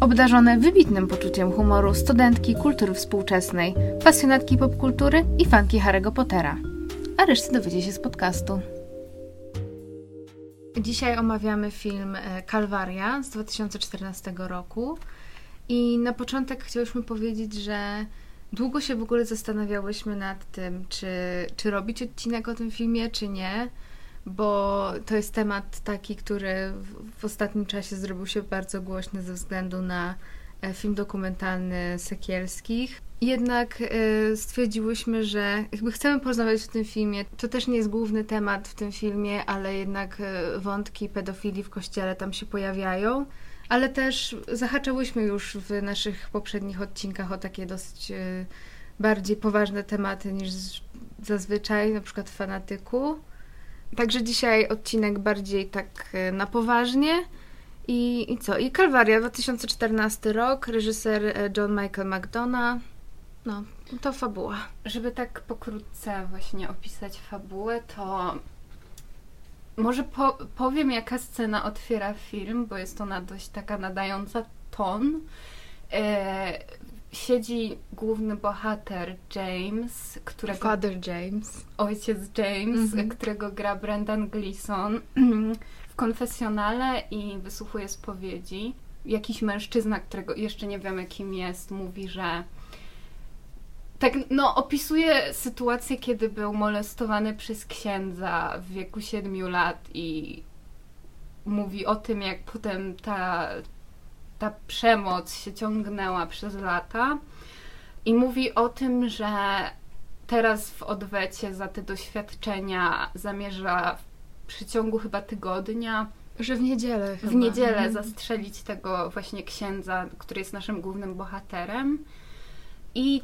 Obdarzone wybitnym poczuciem humoru studentki kultury współczesnej, pasjonatki popkultury i fanki Harry'ego Pottera. A resztę dowiecie się z podcastu. Dzisiaj omawiamy film e, Kalwaria z 2014 roku. I na początek chciałyśmy powiedzieć, że długo się w ogóle zastanawiałyśmy nad tym, czy, czy robić odcinek o tym filmie, czy nie bo to jest temat taki, który w, w ostatnim czasie zrobił się bardzo głośny ze względu na e, film dokumentalny Sekielskich. Jednak y, stwierdziłyśmy, że jakby chcemy porozmawiać o tym filmie. To też nie jest główny temat w tym filmie, ale jednak y, wątki pedofilii w kościele tam się pojawiają. Ale też zahaczałyśmy już w naszych poprzednich odcinkach o takie dosyć bardziej poważne tematy niż zazwyczaj, na przykład w fanatyku. Także dzisiaj odcinek bardziej tak e, na poważnie. I, I co? I Kalwaria, 2014 rok, reżyser e, John Michael McDonough. No, to fabuła. Żeby tak pokrótce właśnie opisać fabułę, to może po, powiem, jaka scena otwiera film, bo jest ona dość taka nadająca ton. Siedzi główny bohater James, którego... Father James. Ojciec James, mm -hmm. którego gra Brendan Gleeson w konfesjonale i wysłuchuje spowiedzi. Jakiś mężczyzna, którego jeszcze nie wiemy kim jest, mówi, że tak, no, opisuje sytuację, kiedy był molestowany przez księdza w wieku 7 lat i mówi o tym, jak potem ta, ta przemoc się ciągnęła przez lata i mówi o tym, że teraz w odwecie za te doświadczenia zamierza w przeciągu chyba tygodnia że w niedzielę. Chyba. W niedzielę mhm. zastrzelić tego właśnie księdza, który jest naszym głównym bohaterem. I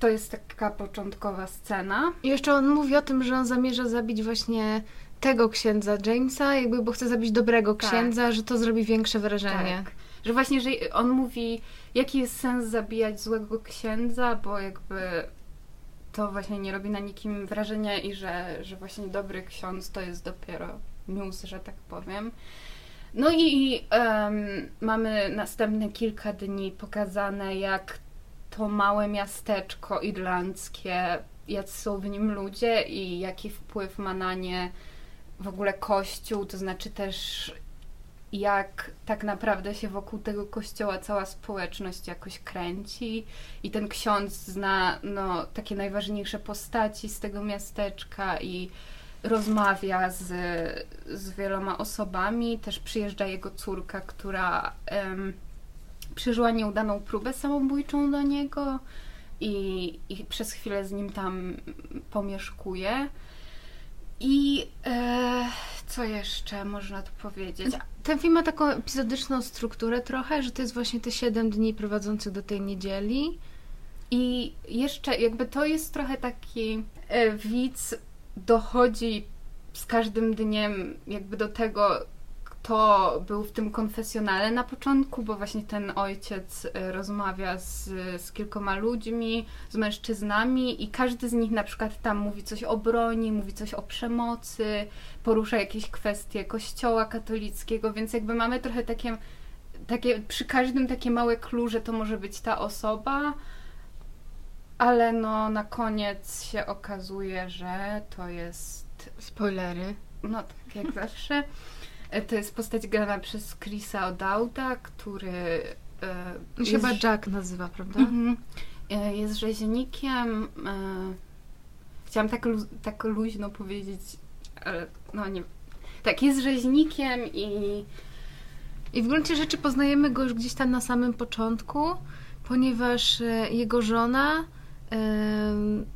to jest taka początkowa scena. I jeszcze on mówi o tym, że on zamierza zabić właśnie tego księdza Jamesa, jakby bo chce zabić dobrego tak. księdza, że to zrobi większe wrażenie. Tak. Że właśnie, że on mówi, jaki jest sens zabijać złego księdza, bo jakby to właśnie nie robi na nikim wrażenia i że, że właśnie dobry ksiądz to jest dopiero news, że tak powiem. No i um, mamy następne kilka dni pokazane, jak to małe miasteczko irlandzkie, jacy są w nim ludzie i jaki wpływ ma na nie w ogóle Kościół, to znaczy też jak tak naprawdę się wokół tego kościoła cała społeczność jakoś kręci i ten ksiądz zna no, takie najważniejsze postaci z tego miasteczka i rozmawia z, z wieloma osobami. Też przyjeżdża jego córka, która um, przeżyła nieudaną próbę samobójczą do niego i, i przez chwilę z nim tam pomieszkuje. I e, co jeszcze można tu powiedzieć? Ten film ma taką epizodyczną strukturę trochę, że to jest właśnie te 7 dni prowadzących do tej niedzieli. I jeszcze jakby to jest trochę taki e, widz dochodzi z każdym dniem jakby do tego, kto był w tym konfesjonale na początku, bo właśnie ten ojciec e, rozmawia z, z kilkoma ludźmi, z mężczyznami i każdy z nich na przykład tam mówi coś o broni, mówi coś o przemocy, porusza jakieś kwestie kościoła katolickiego, więc jakby mamy trochę takie, takie przy każdym takie małe clue, że to może być ta osoba, ale no na koniec się okazuje, że to jest... Spoilery. No tak jak zawsze. E, to jest postać grana przez Chrisa O'Dowda, który... E, jest... chyba Jack nazywa, prawda? Mhm. E, jest rzeźnikiem. E, chciałam tak, lu tak luźno powiedzieć, ale no nie... Tak, jest rzeźnikiem i... I w gruncie rzeczy poznajemy go już gdzieś tam na samym początku, ponieważ e, jego żona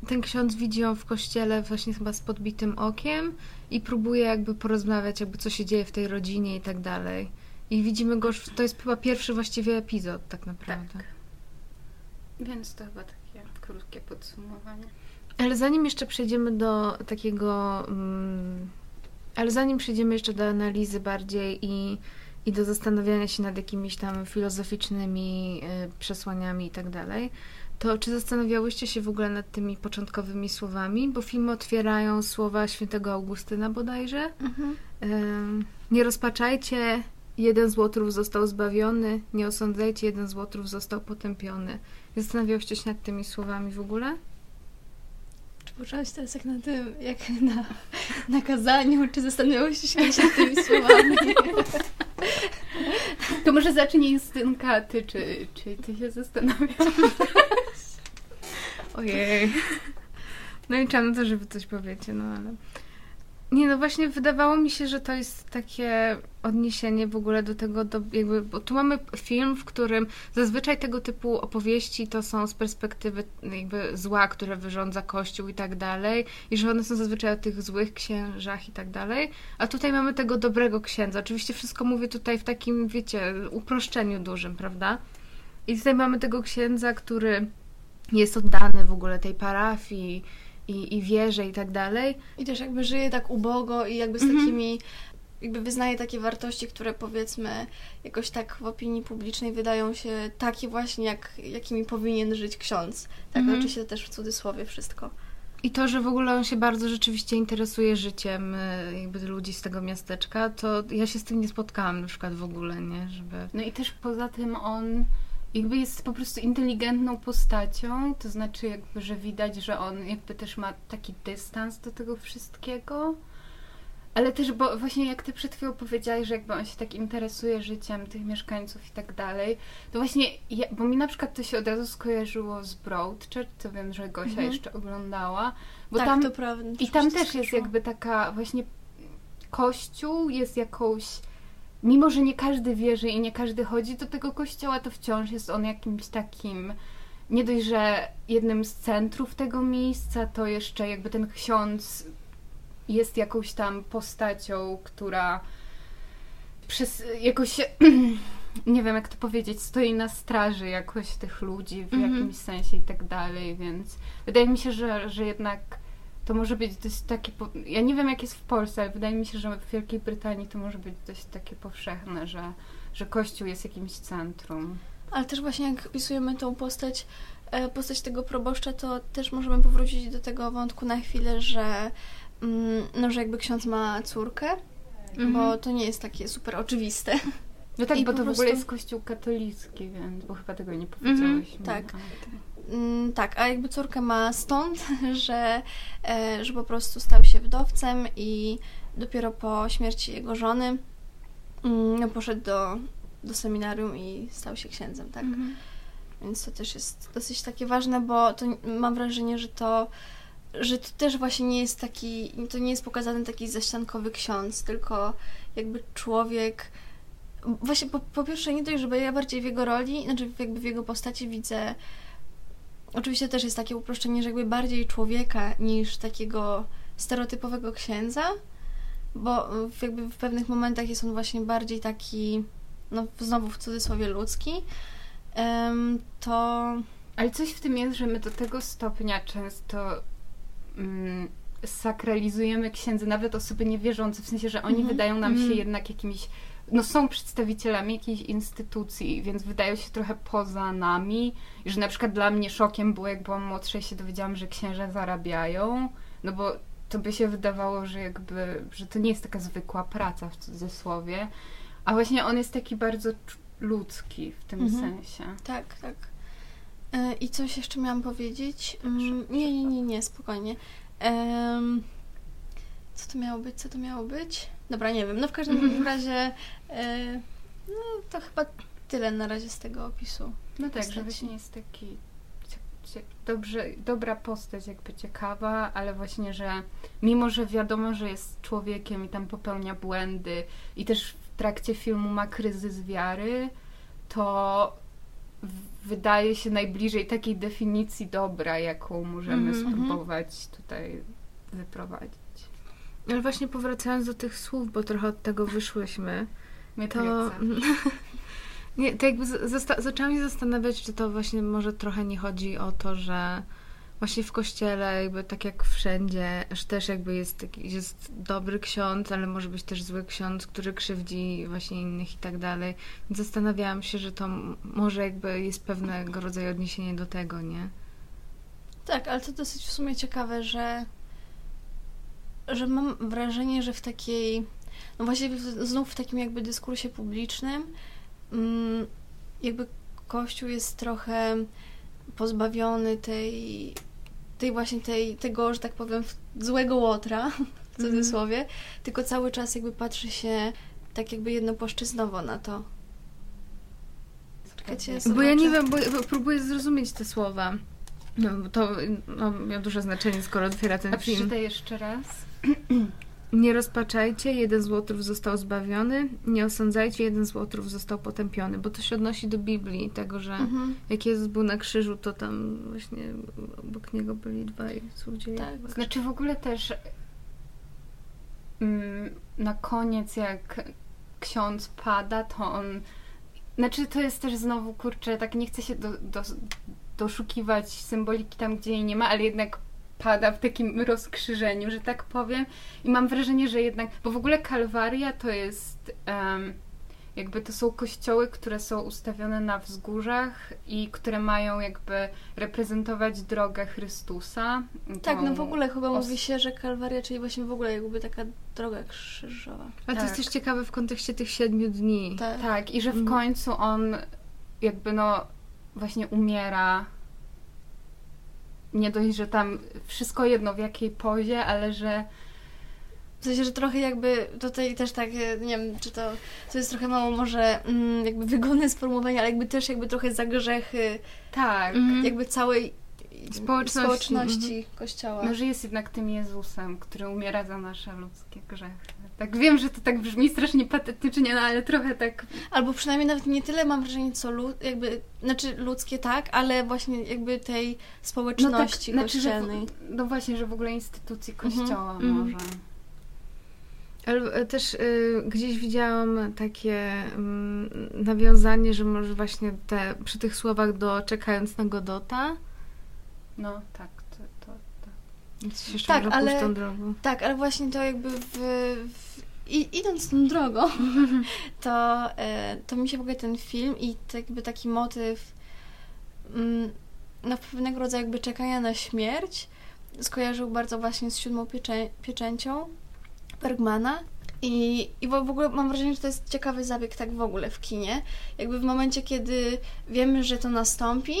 ten ksiądz widzi ją w kościele właśnie chyba z podbitym okiem i próbuje jakby porozmawiać, jakby co się dzieje w tej rodzinie i tak dalej. I widzimy go już, to jest chyba pierwszy właściwie epizod tak naprawdę. Tak. Więc to chyba takie krótkie podsumowanie. Ale zanim jeszcze przejdziemy do takiego. Mm, ale zanim przejdziemy jeszcze do analizy bardziej i, i do zastanawiania się nad jakimiś tam filozoficznymi y, przesłaniami i tak dalej, to czy zastanawiałyście się w ogóle nad tymi początkowymi słowami? Bo filmy otwierają słowa świętego Augustyna bodajże. Mhm. Ym, nie rozpaczajcie, jeden z łotrów został zbawiony, nie osądzajcie, jeden z łotrów został potępiony. Zastanawiałyście się nad tymi słowami w ogóle? Czy poczułaś teraz jak na tym, jak na, na kazaniu, czy zastanawiałyście się nad tymi słowami? To może zacznij Justynka, ty, czy, czy ty się zastanawiasz? Ojej. No liczyłam na to, żeby coś powiecie, no ale... Nie, no właśnie wydawało mi się, że to jest takie odniesienie w ogóle do tego, do jakby, bo tu mamy film, w którym zazwyczaj tego typu opowieści to są z perspektywy jakby zła, które wyrządza Kościół i tak dalej, i że one są zazwyczaj o tych złych księżach i tak dalej, a tutaj mamy tego dobrego księdza. Oczywiście wszystko mówię tutaj w takim, wiecie, uproszczeniu dużym, prawda? I tutaj mamy tego księdza, który jest oddany w ogóle tej parafii i, i wierze i tak dalej. I też jakby żyje tak ubogo i jakby z Mhm. takimi, jakby wyznaje takie wartości, które powiedzmy jakoś tak w opinii publicznej wydają się takie właśnie, jak, jakimi powinien żyć ksiądz. Tak, Mhm. oczywiście też w cudzysłowie wszystko. I to, że w ogóle on się bardzo rzeczywiście interesuje życiem y, jakby ludzi z tego miasteczka, to ja się z tym nie spotkałam na przykład w ogóle, nie? Żeby... No i też poza tym on jakby jest po prostu inteligentną postacią, to znaczy jakby, że widać, że on jakby też ma taki dystans do tego wszystkiego. Ale też, bo właśnie jak ty przed chwilą powiedziałaś, że jakby on się tak interesuje życiem tych mieszkańców i tak dalej, to właśnie, ja, bo mi na przykład to się od razu skojarzyło z Broadchurch, co wiem, że Gosia Mhm. jeszcze oglądała, bo tak, tam to prawda. i tam też jest skojarzyło. jakby taka właśnie kościół jest jakąś mimo, że nie każdy wierzy i nie każdy chodzi do tego kościoła, to wciąż jest on jakimś takim nie dość, że jednym z centrów tego miejsca, to jeszcze jakby ten ksiądz jest jakąś tam postacią, która przez jakoś nie wiem jak to powiedzieć, stoi na straży jakoś tych ludzi w Mhm. jakimś sensie i tak dalej, więc wydaje mi się, że, że jednak to może być dość takie. Po... Ja nie wiem, jak jest w Polsce, ale wydaje mi się, że w Wielkiej Brytanii to może być dość takie powszechne, że, że Kościół jest jakimś centrum. Ale też właśnie jak opisujemy tą postać, e, postać tego proboszcza, to też możemy powrócić do tego wątku na chwilę, że, mm, no, że jakby ksiądz ma córkę, Mhm. bo to nie jest takie super oczywiste. No tak, I bo to w prostu- ogóle jest Kościół katolicki, więc bo chyba tego nie powiedziałyśmy. tak. Ale- tak, a jakby córkę ma stąd, że, e, że po prostu stał się wdowcem i dopiero po śmierci jego żony mm, poszedł do, do seminarium i stał się księdzem, tak? Mhm. Więc to też jest dosyć takie ważne, bo to mam wrażenie, że to, że to też właśnie nie jest taki, to nie jest pokazany taki zaściankowy ksiądz, tylko jakby człowiek. Właśnie po, po pierwsze nie dość, że ja bardziej w jego roli, znaczy jakby w jego postaci widzę. Oczywiście też jest takie uproszczenie, że jakby bardziej człowieka niż takiego stereotypowego księdza, bo jakby w pewnych momentach jest on właśnie bardziej taki, no znowu w cudzysłowie ludzki. To Ale coś w tym jest, że my do tego stopnia często mm, sakralizujemy księdzy, nawet osoby niewierzące, w sensie, że oni Mhm. wydają nam się Mhm. jednak jakimiś, no są przedstawicielami jakiejś instytucji, więc wydają się trochę poza nami. I że na przykład dla mnie szokiem było, jak byłam młodsza i się dowiedziałam, że księża zarabiają, no bo to by się wydawało, że jakby, że to nie jest taka zwykła praca w cudzysłowie, a właśnie on jest taki bardzo ludzki w tym Mhm. sensie. tak, tak. E, I coś jeszcze miałam powiedzieć? Mm, nie, nie, nie, nie, spokojnie. Co to miało być? Co to miało być? Dobra, nie wiem. No w każdym Mhm. razie e, no to chyba tyle na razie z tego opisu. No tak, że właśnie jest taki dobrze, dobra postać, jakby ciekawa, ale właśnie, że mimo, że wiadomo, że jest człowiekiem i tam popełnia błędy i też w trakcie filmu ma kryzys wiary, to wydaje się najbliżej takiej definicji dobra, jaką możemy Mhm, spróbować tutaj wyprowadzić. Ale właśnie powracając do tych słów, bo trochę od tego wyszłyśmy, My to... nie, to jakby zaczęłam się zastanawiać, czy to właśnie może trochę nie chodzi o to, że właśnie w kościele, jakby tak jak wszędzie, że też jakby jest, taki, jest dobry ksiądz, ale może być też zły ksiądz, który krzywdzi właśnie innych i tak dalej. Więc zastanawiałam się, że to może jakby jest pewnego rodzaju odniesienie do tego, nie? Tak, ale to dosyć w sumie ciekawe, że, że mam wrażenie, że w takiej, no właśnie w, znów w takim jakby dyskursie publicznym, mm, jakby Kościół jest trochę pozbawiony tej, tej właśnie tej, tego, że tak powiem, złego łotra, w cudzysłowie, tylko cały czas jakby patrzy się tak jakby jednopłaszczyznowo na to. Czekajcie, ja Bo ja nie wiem, bo bo próbuję zrozumieć te słowa. No, to no, miał duże znaczenie, skoro otwiera ten A film. przeczytaj jeszcze raz. Nie rozpaczajcie, jeden z łotrów został zbawiony, nie osądzajcie, jeden z łotrów został potępiony, bo to się odnosi do Biblii, tego, że Mhm. jak Jezus był na krzyżu, to tam właśnie obok niego byli dwaj złodzieje. Tak. Znaczy w ogóle też mm, na koniec jak ksiądz pada, to on... Znaczy to jest też znowu, kurczę, tak nie chcę się do, do, doszukiwać symboliki tam, gdzie jej nie ma, ale jednak pada w takim rozkrzyżeniu, że tak powiem. I mam wrażenie, że jednak... Bo w ogóle Kalwaria to jest... em, jakby to są kościoły, które są ustawione na wzgórzach i które mają jakby reprezentować drogę Chrystusa. Tak, no w ogóle chyba os- mówi się, że Kalwaria, czyli właśnie w ogóle jakby taka droga krzyżowa. Ale to jest Tak. też ciekawe w kontekście tych siedmiu dni. Tak. Tak, i że w Mhm. końcu on jakby no właśnie umiera. Nie dość, że tam wszystko jedno w jakiej pozie, ale że W sensie, że trochę jakby tutaj też tak, e, nie wiem, czy to, to jest trochę mało może mm, jakby wygodne sformułowanie, ale jakby też jakby trochę za grzechy tak, Mhm. jakby całej Społeczności. społeczności kościoła. no, że jest jednak tym Jezusem, który umiera za nasze ludzkie grzechy. Tak wiem, że to tak brzmi strasznie patetycznie, no ale trochę tak Albo przynajmniej nawet nie tyle mam wrażenie, co lud, jakby, znaczy ludzkie tak, ale właśnie jakby tej społeczności no, tak, znaczy, kościelnej. w, no właśnie, że w ogóle instytucji kościoła Mhm. może. Ale też y, gdzieś widziałam takie mm, nawiązanie, że może właśnie te, przy tych słowach do czekając na Godota, No tak, to, to, to. więc się jeszcze Tak, może ale- pójść tą drogą. Tak, ale właśnie to jakby w, w i, idąc tą drogą, to, e, to mi się w ogóle ten film i to jakby taki motyw mm, no pewnego rodzaju jakby czekania na śmierć skojarzył bardzo właśnie z siódmą pieczę, pieczęcią Bergmana. I, I w ogóle mam wrażenie, że to jest ciekawy zabieg tak w ogóle w kinie. Jakby w momencie, kiedy wiemy, że to nastąpi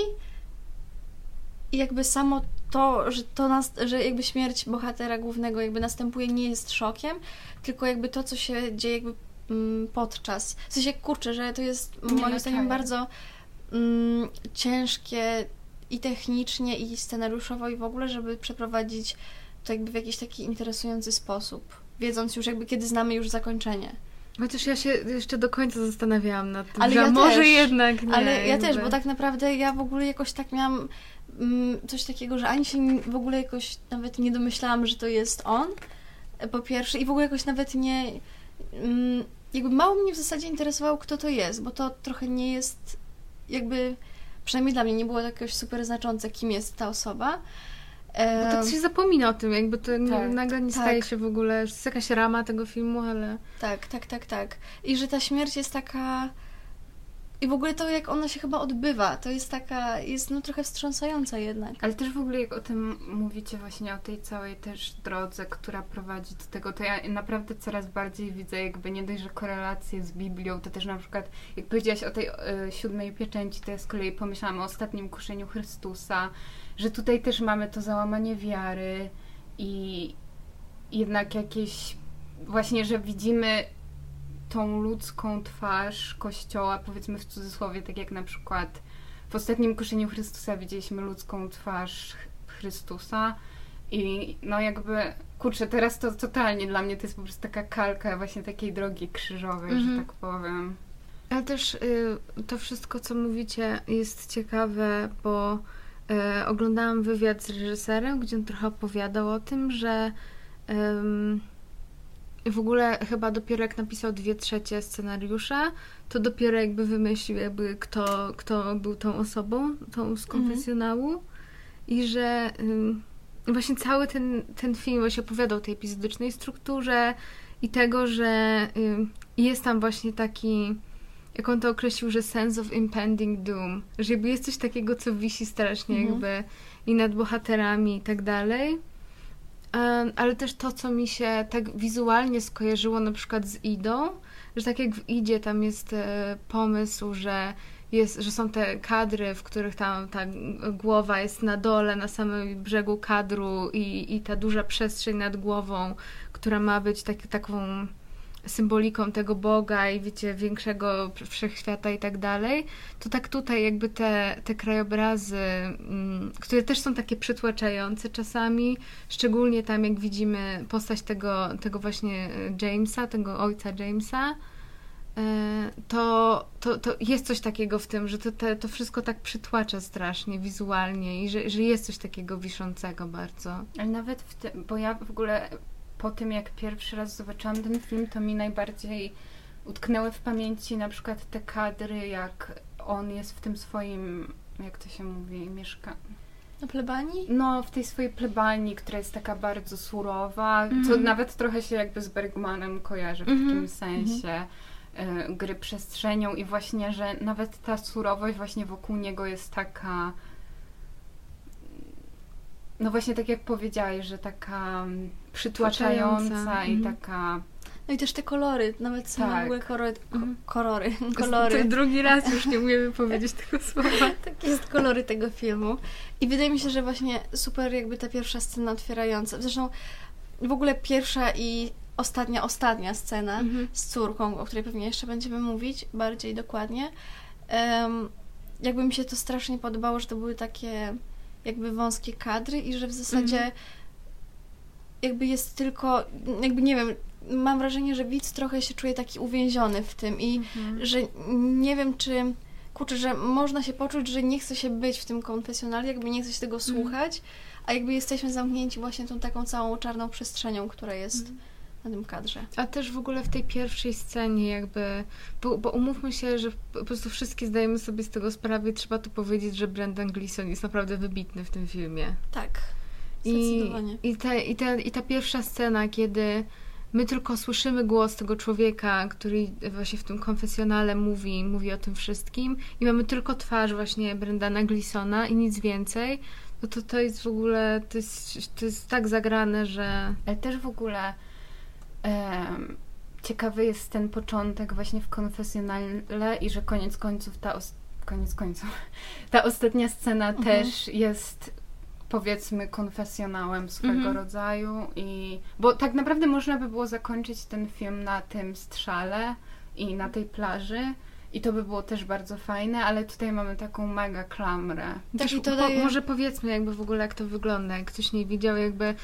i jakby samo to, że to nas, że jakby śmierć bohatera głównego jakby następuje nie jest szokiem, tylko jakby to, co się dzieje jakby mm, podczas. W sensie, kurczę, że to jest Nie moim zdaniem nakaja. bardzo mm, ciężkie i technicznie, i scenariuszowo, i w ogóle, żeby przeprowadzić to jakby w jakiś taki interesujący sposób, wiedząc już jakby, kiedy znamy już zakończenie. Chociaż ja się jeszcze do końca zastanawiałam nad tym, Ale że ja może też. jednak nie. Ale ja też, jakby. bo tak naprawdę ja w ogóle jakoś tak miałam coś takiego, że ani się w ogóle jakoś nawet nie domyślałam, że to jest on, e, po pierwsze, i w ogóle jakoś nawet nie. mm, Jakby mało mnie w zasadzie interesowało, kto to jest, bo to trochę nie jest jakby. Przynajmniej dla mnie nie było jakoś super znaczące, kim jest ta osoba. Bo tak się zapomina o tym, jakby to Tak, nagle nie tak. staje się w ogóle, że jest jakaś rama tego filmu, ale... Tak, tak, tak, tak. I że ta śmierć jest taka. I w ogóle to, jak ona się chyba odbywa, to jest taka, jest no trochę wstrząsająca jednak. Ale też w ogóle jak o tym mówicie właśnie o tej całej też drodze, która prowadzi do tego, to ja naprawdę coraz bardziej widzę jakby nie dość, że korelacje z Biblią, to też na przykład jak powiedziałaś o tej e, siódmej pieczęci, to ja z kolei pomyślałam o ostatnim kuszeniu Chrystusa, że tutaj też mamy to załamanie wiary i jednak jakieś właśnie, że widzimy tą ludzką twarz Kościoła, powiedzmy w cudzysłowie, tak jak na przykład w ostatnim kuszeniu Chrystusa widzieliśmy ludzką twarz Ch- Chrystusa i no jakby, kurczę, teraz to totalnie dla mnie to jest po prostu taka kalka właśnie takiej drogi krzyżowej, Mhm. że tak powiem. Ale też y, to wszystko, co mówicie, jest ciekawe, bo y, oglądałam wywiad z reżyserem, gdzie on trochę opowiadał o tym, że w ogóle chyba dopiero jak napisał dwie trzecie scenariusza, to dopiero jakby wymyślił, jakby kto, kto był tą osobą, tą z konfesjonału. i że właśnie cały ten, ten film właśnie opowiadał o tej epizodycznej strukturze i tego, że jest tam właśnie taki jak on to określił, że sense of impending doom, że jakby jest coś takiego, co wisi strasznie mhm. jakby i nad bohaterami i tak dalej. Ale też to, co mi się tak wizualnie skojarzyło na przykład z Idą, że tak jak w Idzie tam jest e, pomysł, że jest, że są te kadry, w których tam ta głowa jest na dole, na samym brzegu kadru i, i ta duża przestrzeń nad głową, która ma być tak, taką symboliką tego Boga i wiecie, większego wszechświata i tak dalej, to tak tutaj jakby te, te krajobrazy, mm, które też są takie przytłaczające czasami, szczególnie tam jak widzimy postać tego, tego właśnie Jamesa, tego ojca Jamesa, e, to, to, to jest coś takiego w tym, że to, to, to wszystko tak przytłacza strasznie wizualnie i że, że jest coś takiego wiszącego bardzo. Ale nawet w tym, bo ja w ogóle po tym, jak pierwszy raz zobaczyłam ten film, to mi najbardziej utknęły w pamięci na przykład te kadry, jak on jest w tym swoim, jak to się mówi, mieszka... Na plebanii? No, w tej swojej plebanii, która jest taka bardzo surowa, mm co nawet trochę się jakby z Bergmanem kojarzy w mm -hmm. takim sensie mm -hmm. y, gry przestrzenią i właśnie, że nawet ta surowość właśnie wokół niego jest taka no właśnie tak jak powiedziałeś, że taka mm, przytłaczająca i mhm. taka... No i też te kolory, nawet same tak. były kolory, mhm. kolory, kolory. Drugi raz już nie umiemy powiedzieć tego słowa. Tak jest kolory tego filmu. I wydaje mi się, że właśnie super jakby ta pierwsza scena otwierająca. Zresztą w ogóle pierwsza i ostatnia, ostatnia scena mhm. z córką, o której pewnie jeszcze będziemy mówić bardziej dokładnie. Um, jakby mi się to strasznie podobało, że to były takie jakby wąskie kadry i że w zasadzie mhm. jakby jest tylko, jakby nie wiem, mam wrażenie, że widz trochę się czuje taki uwięziony w tym i mhm. że nie wiem, czy kurczę, że można się poczuć, że nie chce się być w tym konfesjonale, jakby nie chce się tego mhm. słuchać, a jakby jesteśmy zamknięci właśnie tą taką całą czarną przestrzenią, która jest na tym kadrze. A też w ogóle w tej pierwszej scenie jakby, bo, bo umówmy się, że po prostu wszystkie zdajemy sobie z tego sprawę i trzeba tu powiedzieć, że Brendan Gleeson jest naprawdę wybitny w tym filmie. Tak, zdecydowanie. I, i, te, i, te, I ta pierwsza scena, kiedy my tylko słyszymy głos tego człowieka, który właśnie w tym konfesjonale mówi, mówi o tym wszystkim i mamy tylko twarz właśnie Brendana Gleesona i nic więcej, no to to jest w ogóle, to jest, to jest tak zagrane, że... Ale też w ogóle ciekawy jest ten początek właśnie w konfesjonale i że koniec końców ta os- koniec końców ta ostatnia scena mhm. też jest powiedzmy konfesjonałem swego mhm. rodzaju i bo tak naprawdę można by było zakończyć ten film na tym strzale i na tej plaży i to by było też bardzo fajne, ale tutaj mamy taką mega klamrę. Tak, i to daje... Może powiedzmy jakby w ogóle jak to wygląda, jak ktoś nie widział jakby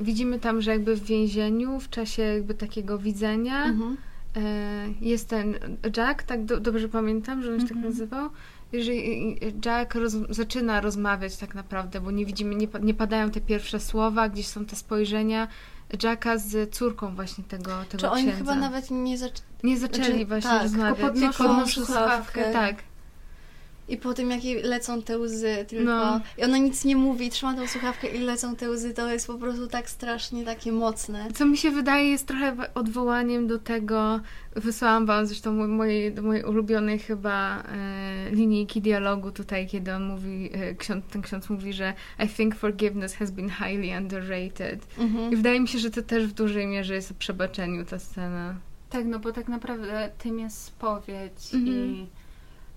widzimy tam, że jakby w więzieniu, w czasie jakby takiego widzenia mhm. e, jest ten Jack, tak do, dobrze pamiętam, że on się tak mhm. tak nazywał, że Jack roz, zaczyna rozmawiać tak naprawdę, bo nie widzimy, nie, nie padają te pierwsze słowa, gdzieś są te spojrzenia Jacka z córką właśnie tego, tego Czy oni księdza. chyba nawet nie, zac nie zaczęli znaczy, właśnie tak, rozmawiać. Tylko podnoszą, podnoszą słuchawkę. Tak. I po tym, jakie lecą te łzy tylko. No. I ona nic nie mówi, trzyma tą słuchawkę i lecą te łzy, to jest po prostu tak strasznie takie mocne. Co mi się wydaje jest trochę odwołaniem do tego, wysłałam wam zresztą mojej, do mojej ulubionej chyba e, linijki dialogu tutaj, kiedy on mówi, e, ksiądz, ten ksiądz mówi, że I think forgiveness has been highly underrated. Mhm. I wydaje mi się, że to też w dużej mierze jest o przebaczeniu ta scena. Tak, no bo tak naprawdę tym jest spowiedź mhm. i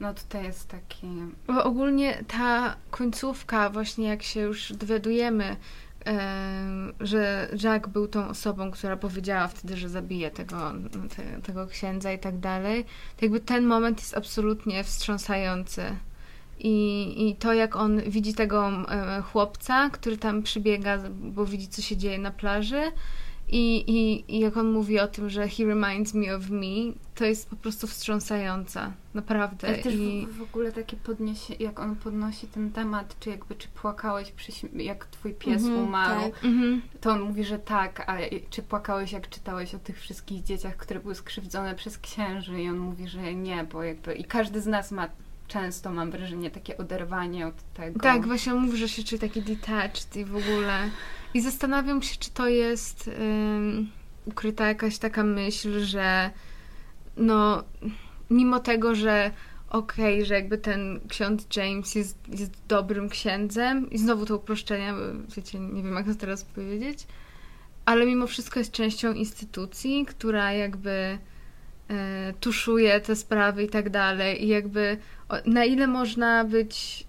no tutaj jest taki... Bo ogólnie ta końcówka, właśnie jak się już dowiadujemy, że Jack był tą osobą, która powiedziała wtedy, że zabije tego, te, tego księdza i tak dalej, to jakby ten moment jest absolutnie wstrząsający. I, I to, jak on widzi tego chłopca, który tam przybiega, bo widzi, co się dzieje na plaży, i, i, I jak on mówi o tym, że he reminds me of me, to jest po prostu wstrząsająca. Naprawdę. Ale też I... w, w ogóle takie podniesie, jak on podnosi ten temat, czy jakby, czy płakałeś, przy, jak twój pies mm -hmm, umarł, tak. mm -hmm. to on mówi, że tak, a czy płakałeś, jak czytałeś o tych wszystkich dzieciach, które były skrzywdzone przez księży i on mówi, że nie, bo jakby i każdy z nas ma często mam wrażenie takie oderwanie od tego. Tak, właśnie mówi, że się czuje taki detached i w ogóle. I zastanawiam się, czy to jest ukryta jakaś taka myśl, że no, mimo tego, że okej, okay, że jakby ten ksiądz James jest, jest dobrym księdzem i znowu to uproszczenie, wiecie, nie wiem jak to teraz powiedzieć, ale mimo wszystko jest częścią instytucji, która jakby e, tuszuje te sprawy i tak dalej. I jakby na ile można być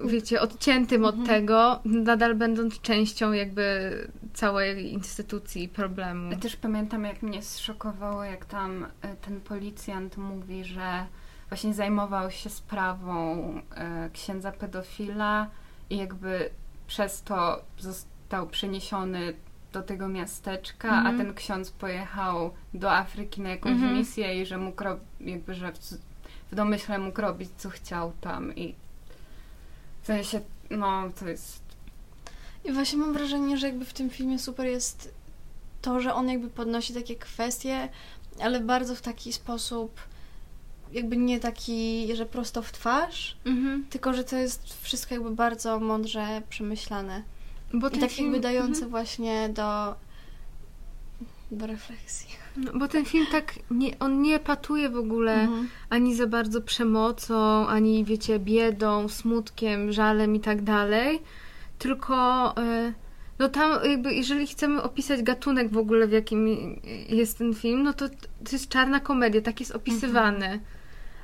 wiecie, odciętym od mhm. tego, nadal będąc częścią jakby całej instytucji i problemu. Ja też pamiętam, jak mnie zszokowało, jak tam e, ten policjant mówi, że właśnie zajmował się sprawą e, księdza pedofila i jakby przez to został przeniesiony do tego miasteczka, -hmm. a mhm. ten ksiądz pojechał do Afryki na jakąś -hmm. misję i że mógł jakby, że w, w domyśle mógł robić co chciał tam i sensie, no to jest... I właśnie mam wrażenie, że jakby w tym filmie super jest to, że on jakby podnosi takie kwestie, ale bardzo w taki sposób jakby nie taki, że prosto w twarz, mhm. tylko że to jest wszystko jakby bardzo mądrze przemyślane. Bo I tak film... jakby dające mhm. właśnie do, do refleksji. No, bo ten film tak, nie, on nie patuje w ogóle mhm. ani za bardzo przemocą, ani wiecie, biedą, smutkiem, żalem i tak dalej, tylko... Y no tam jakby, jeżeli chcemy opisać gatunek w ogóle, w jakim jest ten film, no to to jest czarna komedia, tak jest opisywany. Mhm.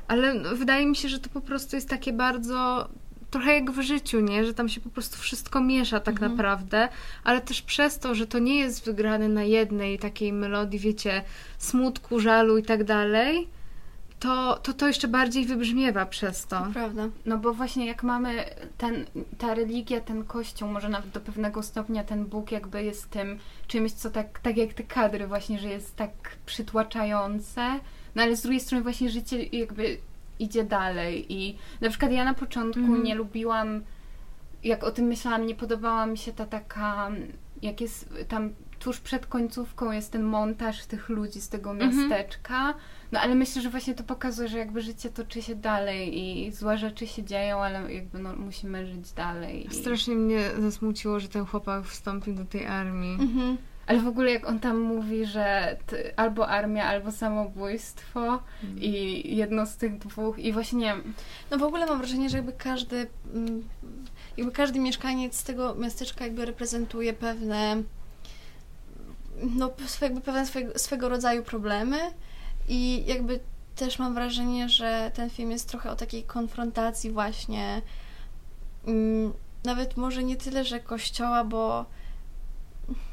Ale no, wydaje mi się, że to po prostu jest takie bardzo trochę jak w życiu, nie? Że tam się po prostu wszystko miesza tak mhm. naprawdę, ale też przez to, że to nie jest wygrane na jednej takiej melodii, wiecie, smutku, żalu i tak dalej, to, to to jeszcze bardziej wybrzmiewa przez to. Prawda. No bo właśnie jak mamy ten, ta religia, ten kościół, może nawet do pewnego stopnia ten Bóg jakby jest tym czymś, co tak, tak jak te kadry właśnie, że jest tak przytłaczające, no ale z drugiej strony właśnie życie jakby idzie dalej i na przykład ja na początku mm. nie lubiłam, jak o tym myślałam, nie podobała mi się ta taka, jak jest tam tuż przed końcówką jest ten montaż tych ludzi z tego mhm. miasteczka, no ale myślę, że właśnie to pokazuje, że jakby życie toczy się dalej i złe rzeczy się dzieją, ale jakby no, musimy żyć dalej. Strasznie mnie zasmuciło, że ten chłopak wstąpił do tej armii. Mhm. Ale w ogóle jak on tam mówi, że albo armia, albo samobójstwo mm. i jedno z tych dwóch i właśnie... No w ogóle mam wrażenie, że jakby każdy mm, jakby każdy mieszkaniec tego miasteczka jakby reprezentuje pewne no jakby pewne swego, swego rodzaju problemy i jakby też mam wrażenie, że ten film jest trochę o takiej konfrontacji właśnie mm, nawet może nie tyle, że kościoła, bo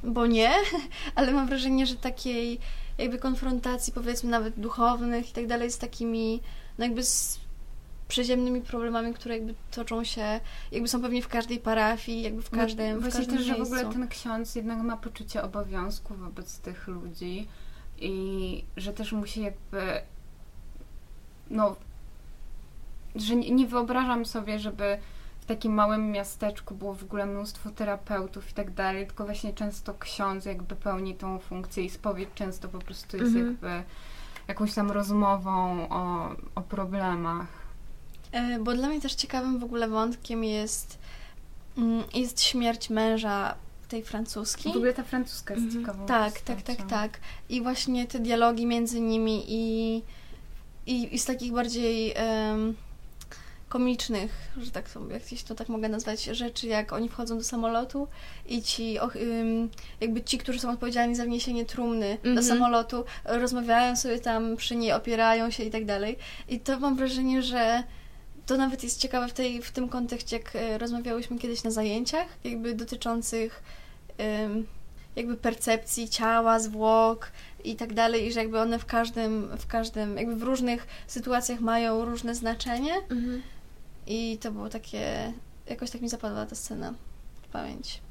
bo nie, ale mam wrażenie, że takiej jakby konfrontacji powiedzmy nawet duchownych i tak dalej z takimi no jakby z przyziemnymi problemami, które jakby toczą się, jakby są pewnie w każdej parafii, jakby w no, każdym, no, w każdym też, że w ogóle ten ksiądz jednak ma poczucie obowiązku wobec tych ludzi i że też musi jakby no że nie, nie wyobrażam sobie, żeby takim małym miasteczku było w ogóle mnóstwo terapeutów i tak dalej, tylko właśnie często ksiądz jakby pełni tą funkcję i spowiedź często po prostu jest mhm. jakby jakąś tam rozmową o, o problemach. E, bo dla mnie też ciekawym w ogóle wątkiem jest, mm, jest śmierć męża tej francuskiej. W ogóle ta francuska jest mhm. ciekawą Tak, tak, tak, tak. I właśnie te dialogi między nimi i, i, i z takich bardziej... Um, komicznych, że tak sobie, jak to tak mogę nazwać, rzeczy, jak oni wchodzą do samolotu i ci, jakby ci, którzy są odpowiedzialni za wniesienie trumny mm -hmm. do mhm. samolotu, rozmawiają sobie tam przy niej, opierają się i tak dalej. I to mam wrażenie, że to nawet jest ciekawe w, tej, w tym kontekście, jak e, rozmawiałyśmy kiedyś na zajęciach, jakby dotyczących jakby percepcji ciała, zwłok i tak dalej, i że jakby one w każdym, w każdym, jakby w różnych sytuacjach mają różne znaczenie. Mhm. I to było takie, jakoś tak mi zapadła ta scena w pamięć.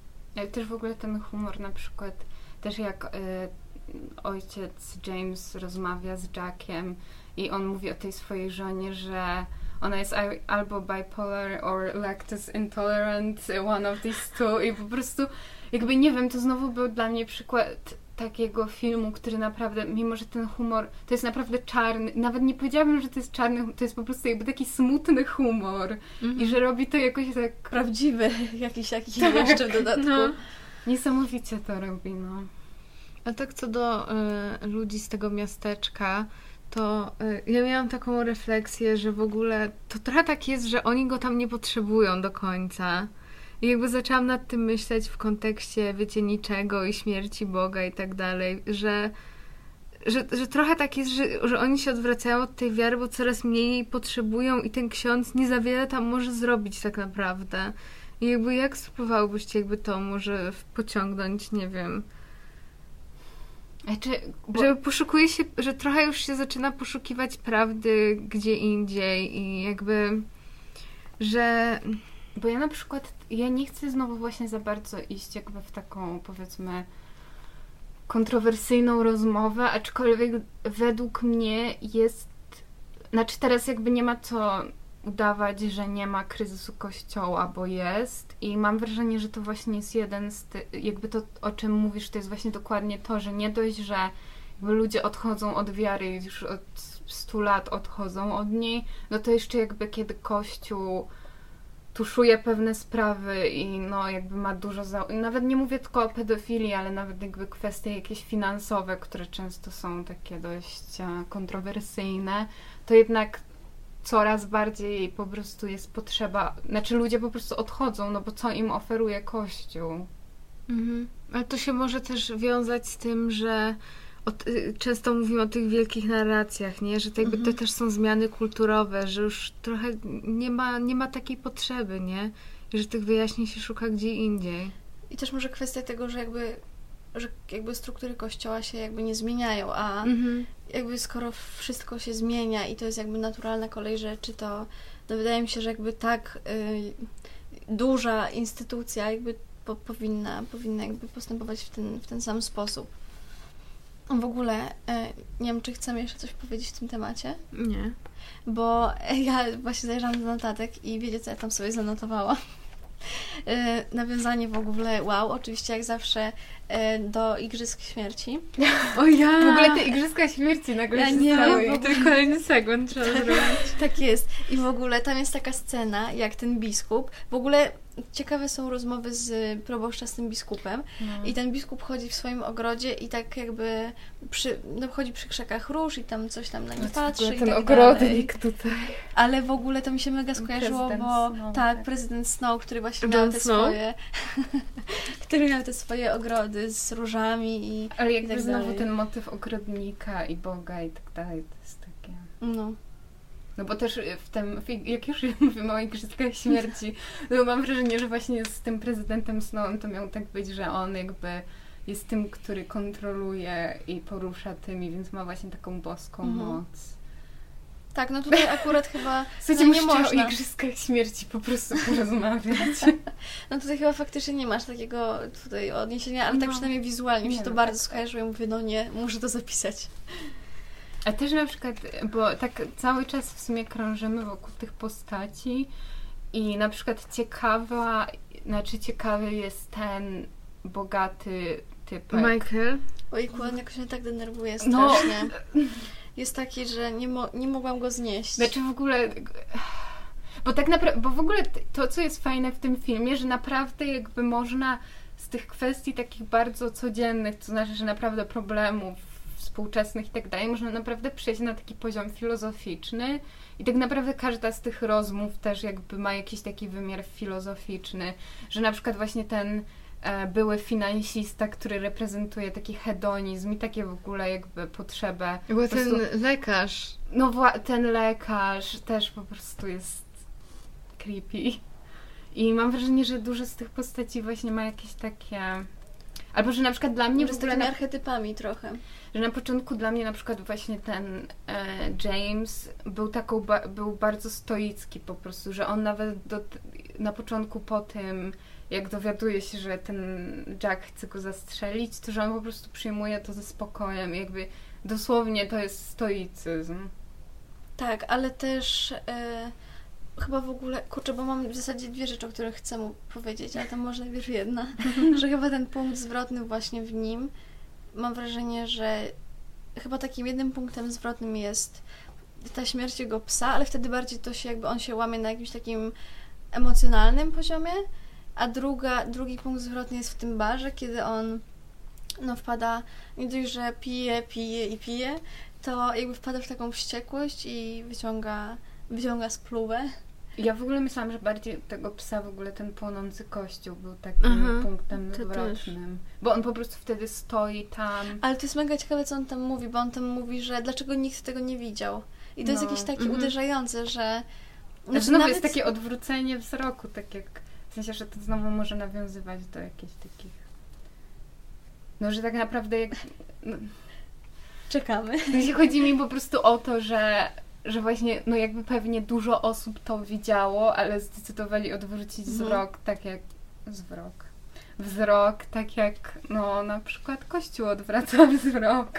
Też w ogóle ten humor na przykład, też jak y, ojciec James rozmawia z Jackiem i on mówi o tej swojej żonie, że ona jest albo bipolar or lactose intolerant, one of these two i po prostu jakby nie wiem, to znowu był dla mnie przykład takiego filmu, który naprawdę, mimo że ten humor to jest naprawdę czarny, nawet nie powiedziałabym, że to jest czarny, to jest po prostu jakby taki smutny humor Mhm. i że robi to jakoś tak Prawdziwy jakiś taki Tak. jeszcze w dodatku. No. niesamowicie to robi, no. A tak co do y, ludzi z tego miasteczka, to y, ja miałam taką refleksję, że w ogóle to trochę tak jest, że oni go tam nie potrzebują do końca. I jakby zaczęłam nad tym myśleć w kontekście, wiecie, niczego i śmierci Boga i tak dalej, że, że, że trochę tak jest, że, że oni się odwracają od tej wiary, bo coraz mniej jej potrzebują i ten ksiądz nie za wiele tam może zrobić tak naprawdę. I jakby jak spróbowałybyście jakby to może pociągnąć, nie wiem, Znaczy, bo, że poszukuje się, że trochę już się zaczyna poszukiwać prawdy gdzie indziej i jakby, że bo ja na przykład, ja nie chcę znowu właśnie za bardzo iść jakby w taką, powiedzmy, kontrowersyjną rozmowę, aczkolwiek według mnie jest, znaczy teraz jakby nie ma co udawać, że nie ma kryzysu kościoła, bo jest i mam wrażenie, że to właśnie jest jeden z ty, jakby to, o czym mówisz, to jest właśnie dokładnie to, że nie dość, że ludzie odchodzą od wiary już od 100 lat odchodzą od niej, no to jeszcze jakby kiedy kościół tuszuje pewne sprawy i no jakby ma dużo za... Nawet nie mówię tylko o pedofilii, ale nawet jakby kwestie jakieś finansowe, które często są takie dość e, kontrowersyjne, to jednak coraz bardziej po prostu jest potrzeba, znaczy ludzie po prostu odchodzą, no bo co im oferuje Kościół? Mhm. Ale to się może też wiązać z tym, że od, y, często mówimy o tych wielkich narracjach, nie? Że to, jakby Mhm. to też są zmiany kulturowe, że już trochę nie ma, nie ma takiej potrzeby, nie? I że tych wyjaśnień się szuka gdzie indziej. I też może kwestia tego, że jakby, że jakby struktury kościoła się jakby nie zmieniają, a Mhm. jakby skoro wszystko się zmienia i to jest jakby naturalna kolej rzeczy, to no wydaje mi się, że jakby tak y, duża instytucja jakby po, powinna, powinna jakby postępować w ten, w ten sam sposób. W ogóle, y, nie wiem, czy chcemy jeszcze coś powiedzieć w tym temacie, Nie. bo ja właśnie zajrzałam do notatek i wiecie, co ja tam sobie zanotowałam. Y, Nawiązanie w ogóle, wow, oczywiście jak zawsze y, do Igrzysk Śmierci. O ja! W ogóle te Igrzyska Śmierci nagle Ja się nie stały. wiem, To kolejny segment trzeba zrobić. Tak jest. I w ogóle tam jest taka scena, jak ten biskup. W ogóle ciekawe są rozmowy z proboszcza z tym biskupem. No. I ten biskup chodzi w swoim ogrodzie i tak jakby przy, no chodzi przy krzakach róż i tam coś tam na nie patrzy i ten tak ogrodnik dalej. tutaj. Ale w ogóle to mi się mega skojarzyło, Prezydent bo Snow, tak, tak. prezydent Snow, który właśnie Jon miał te Snow? swoje który miał te swoje ogrody z różami i Ale I jakby tak znowu dalej. ten motyw ogrodnika i Boga i tak dalej, to jest takie... no. No bo też w tym, jak już mówimy o Igrzyskach Śmierci, to mam wrażenie, że właśnie z tym prezydentem Snowem to miał tak być, że on jakby jest tym, który kontroluje i porusza tymi, więc ma właśnie taką boską Mhm. moc. Tak, no tutaj akurat chyba Słuchajcie, no nie musicie o można. Igrzyskach Śmierci po prostu porozmawiać. No tutaj chyba faktycznie nie masz takiego tutaj odniesienia, ale tak No. przynajmniej wizualnie mi się to no, bardzo tak. skojarzyło i mówię, no nie, muszę to zapisać. A też na przykład, bo tak cały czas w sumie krążymy wokół tych postaci i na przykład ciekawa, znaczy ciekawy jest ten bogaty typek. Michael? Ojku, on jakoś mnie tak denerwuje No. strasznie. Jest taki, że nie, mo- nie mogłam go znieść. Znaczy w ogóle. Bo tak naprawdę, bo w ogóle to, co jest fajne w tym filmie, że naprawdę jakby można z tych kwestii takich bardzo codziennych, to znaczy, że naprawdę problemów współczesnych i tak dalej, można naprawdę przejść na taki poziom filozoficzny i tak naprawdę każda z tych rozmów też jakby ma jakiś taki wymiar filozoficzny, że na przykład właśnie ten e, były finansista, który reprezentuje taki hedonizm i takie w ogóle jakby potrzebę Był po prostu- ten lekarz. no wła- ten lekarz też po prostu jest creepy. I mam wrażenie, że dużo z tych postaci właśnie ma jakieś takie... Albo, że na przykład dla mnie w z takimi na, archetypami trochę. Że na początku dla mnie na przykład właśnie ten e, James był taką, ba, był bardzo stoicki po prostu, że on nawet do, na początku po tym, jak dowiaduje się, że ten Jack chce go zastrzelić, to że on po prostu przyjmuje to ze spokojem, jakby dosłownie to jest stoicyzm. Tak, ale też e, chyba w ogóle, kurczę, bo mam w zasadzie dwie rzeczy, o których chcę mu powiedzieć, ale to może najpierw jedna, że chyba ten punkt zwrotny właśnie w nim mam wrażenie, że chyba takim jednym punktem zwrotnym jest ta śmierć jego psa, ale wtedy bardziej to się jakby on się łamie na jakimś takim emocjonalnym poziomie, a druga, drugi punkt zwrotny jest w tym barze, kiedy on no wpada, nie dość, że pije, pije i pije, to jakby wpada w taką wściekłość i wyciąga, wyciąga spluwę. Ja w ogóle myślałam, że bardziej tego psa w ogóle ten płonący kościół był takim Aha, punktem zwrotnym. Bo on po prostu wtedy stoi tam. Ale to jest mega ciekawe, co on tam mówi, bo on tam mówi, że dlaczego nikt tego nie widział. I to jest No. jakieś takie Mhm. uderzające, że... Znaczy, znowu jest takie odwrócenie wzroku, tak jak w sensie, że to znowu może nawiązywać do jakichś takich. No, że tak naprawdę jak. No, Czekamy. chodzi mi po prostu o to, że, że właśnie, no jakby pewnie dużo osób to widziało, ale zdecydowali odwrócić Mhm. wzrok, tak jak. Wzrok. Wzrok, tak jak, no na przykład Kościół odwraca wzrok.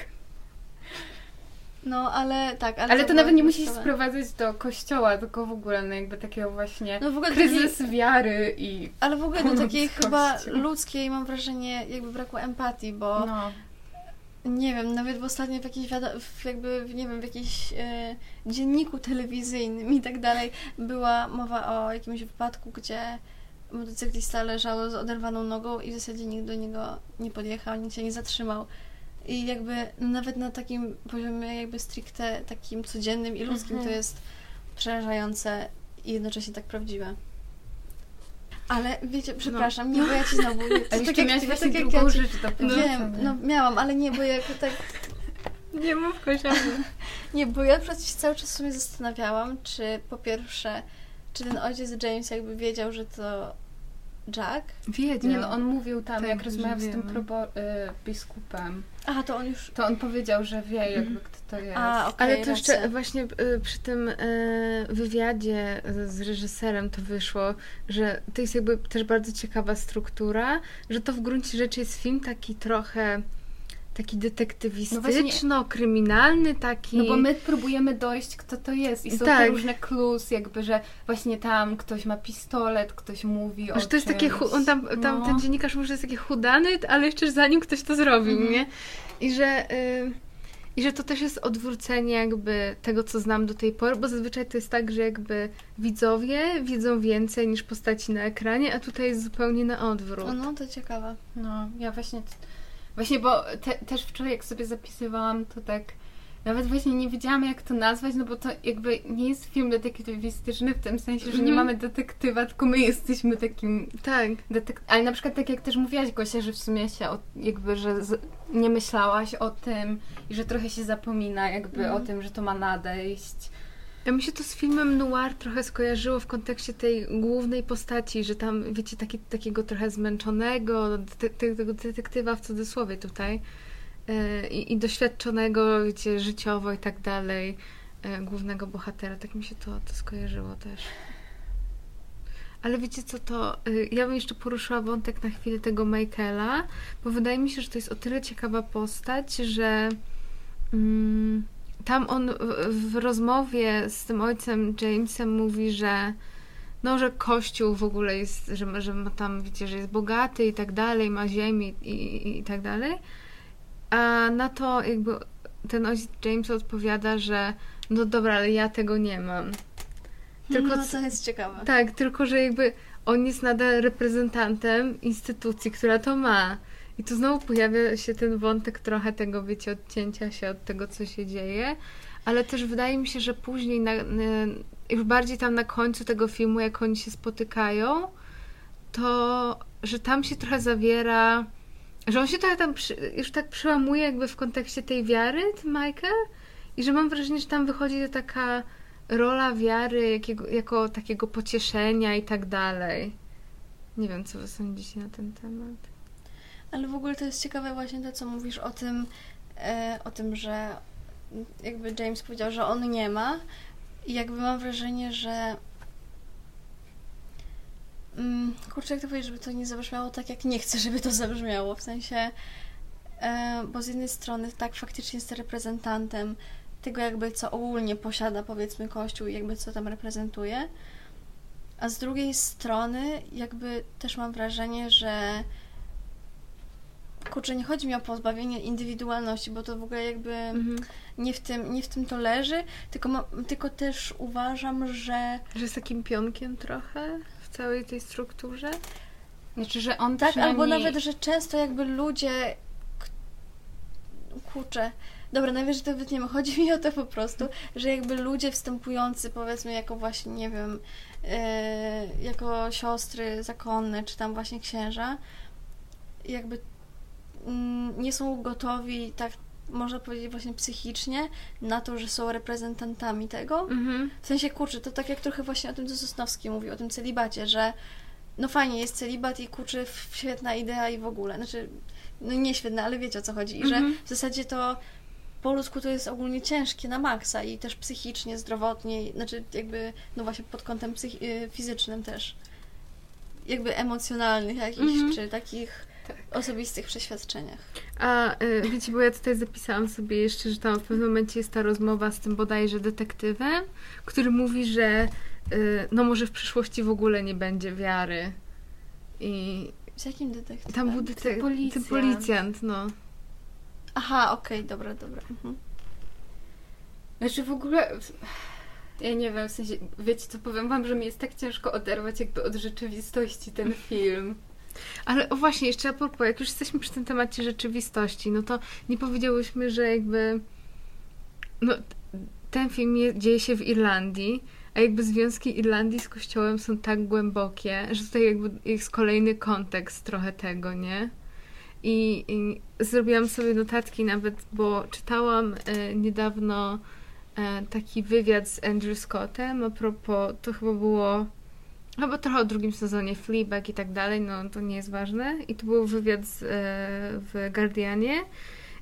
No, ale tak, ale... Ale to nawet nie musi się sprowadzać do kościoła, tylko w ogóle no jakby takiego właśnie No w ogóle kryzys takiej, wiary i ale w ogóle do takiej chyba ludzkiej mam wrażenie jakby braku empatii, bo no. Nie wiem, nawet w ostatnio w jakiejś w jakby, nie wiem, w jakimś e, dzienniku telewizyjnym i tak dalej była mowa o jakimś wypadku, gdzie motocyklista leżał z oderwaną nogą i w zasadzie nikt do niego nie podjechał, nikt się nie zatrzymał. I jakby no nawet na takim poziomie jakby stricte takim codziennym i ludzkim Mhm. to jest przerażające i jednocześnie tak prawdziwe. Ale wiecie, przepraszam, nie, bo ja ci znowu... A to jeszcze tak jak- miałaś tak właśnie jak drugą ja ci- rzecz do no, wiem, no miałam, ale nie, bo jak tak. Nie mów Kosia. Nie, bo ja przecież cały czas sobie zastanawiałam, czy po pierwsze, czy ten ojciec James jakby wiedział, że to Jack. Wiedział. Nie no, on mówił tam, Tak, jak rozmawiał z tym probo- y, biskupem, Aha, to on już. to on powiedział, że wie jakby kto to jest. A, okej, Ale to jeszcze racja. właśnie y, przy tym y, wywiadzie z reżyserem to wyszło, że to jest jakby też bardzo ciekawa struktura, że to w gruncie rzeczy jest film taki trochę taki detektywistyczno-kryminalny, taki... No bo my próbujemy dojść, kto to jest. I są Tak. te różne clues, jakby, że właśnie tam ktoś ma pistolet, ktoś mówi o Że to jest takie, on tam, tam No. ten dziennikarz mówi, że to jest takie chudany, ale jeszcze zanim ktoś to zrobił, Mhm. nie? I że, y, I że to też jest odwrócenie jakby tego, co znam do tej pory, bo zazwyczaj to jest tak, że jakby widzowie widzą więcej niż postaci na ekranie, a tutaj jest zupełnie na odwrót. No, no, to ciekawe. No, ja właśnie... Właśnie, bo te, też wczoraj jak sobie zapisywałam, to tak... Nawet właśnie nie wiedziałam, jak to nazwać, no bo to jakby nie jest film detektywistyczny w tym sensie, że nie Mhm. mamy detektywa, tylko my jesteśmy takim Tak. Detek- ale na przykład tak jak też mówiłaś Gosia, że w sumie się o, jakby, że z- nie myślałaś o tym i że trochę się zapomina jakby Mhm. o tym, że to ma nadejść. Ja mi się to z filmem noir trochę skojarzyło w kontekście tej głównej postaci, że tam, wiecie, taki, takiego trochę zmęczonego, te, tego detektywa w cudzysłowie tutaj e, i, doświadczonego, wiecie, życiowo i tak dalej, e, głównego bohatera. Tak mi się to, to skojarzyło też. Ale wiecie co, to y, ja bym jeszcze poruszyła wątek na chwilę tego Michaela, bo wydaje mi się, że to jest o tyle ciekawa postać, że mm, tam on w, w rozmowie z tym ojcem Jamesem mówi, że no, że kościół w ogóle jest, że, ma- że ma tam, wiecie, że jest bogaty i tak dalej, ma ziemię i, i, i tak dalej. A na to jakby ten ojciec James odpowiada, że no dobra, ale ja tego nie mam. Tylko no, to jest ciekawe. tak, tylko że jakby on jest nadal reprezentantem instytucji, która to ma. I tu znowu pojawia się ten wątek trochę tego, wiecie, odcięcia się od tego, co się dzieje. Ale też wydaje mi się, że później, na, na, już bardziej tam na końcu tego filmu, jak oni się spotykają, to że tam się trochę zawiera, że on się trochę tam przy, już tak przełamuje jakby w kontekście tej wiary, ten Michael. I że mam wrażenie, że tam wychodzi taka rola wiary jakiego, jako takiego pocieszenia i tak dalej. Nie wiem, co wy sądzicie na ten temat. Ale w ogóle to jest ciekawe właśnie to, co mówisz o tym, e, o tym, że jakby James powiedział, że on nie ma. I jakby mam wrażenie, że mm, kurczę, jak to powiedzieć, żeby to nie zabrzmiało tak, jak nie chcę, żeby to zabrzmiało, w sensie e, bo z jednej strony tak faktycznie jest reprezentantem tego jakby, co ogólnie posiada powiedzmy Kościół i jakby co tam reprezentuje, a z drugiej strony jakby też mam wrażenie, że kurczę, nie chodzi mi o pozbawienie indywidualności, bo to w ogóle jakby Mhm. nie, w tym, nie w tym to leży, tylko, ma, tylko też uważam, że Że jest takim pionkiem trochę w całej tej strukturze. Znaczy, że on tak, albo przynajmniej... nawet, że często jakby ludzie kurczę, dobra, najwyżej to wytniemy. Chodzi mi o to po prostu, że jakby ludzie wstępujący powiedzmy jako właśnie, nie wiem, e, jako siostry zakonne, czy tam właśnie księża, jakby nie są gotowi tak można powiedzieć właśnie psychicznie na to, że są reprezentantami tego. Mhm. W sensie, kurczę, to tak jak trochę właśnie o tym, co Sosnowski mówił, o tym celibacie, że no fajnie, jest celibat i kurczę, świetna idea i w ogóle. Znaczy, no nie świetna, ale wiecie o co chodzi. I że Mhm. w zasadzie to po ludzku to jest ogólnie ciężkie na maksa i też psychicznie, zdrowotnie, znaczy jakby, no właśnie pod kątem psychi- y, fizycznym też. Jakby emocjonalnych jakichś, Mhm. czy takich Tak. osobistych przeświadczeniach. A y, wiecie, bo ja tutaj zapisałam sobie jeszcze, że tam w pewnym momencie jest ta rozmowa z tym bodajże detektywem, który mówi, że y, no może w przyszłości w ogóle nie będzie wiary. I Z jakim detektywem? tam był detek- policjant. ten policjant, no. Aha, okej, dobra, dobra. Mhm. Znaczy w ogóle... Ja nie wiem, w sensie, wiecie co, powiem wam, że mi jest tak ciężko oderwać jakby od rzeczywistości ten film. Ale o właśnie, jeszcze a propos, jak już jesteśmy przy tym temacie rzeczywistości, no to nie powiedziałyśmy, że jakby no, ten film je, dzieje się w Irlandii, a jakby związki Irlandii z kościołem są tak głębokie, że tutaj jakby jest kolejny kontekst trochę tego, nie? I, i zrobiłam sobie notatki nawet, bo czytałam e, niedawno e, taki wywiad z Andrew Scottem a propos, to chyba było Chyba trochę o drugim sezonie Fleabag i tak dalej, no to nie jest ważne. I to był wywiad z, e, w Guardianie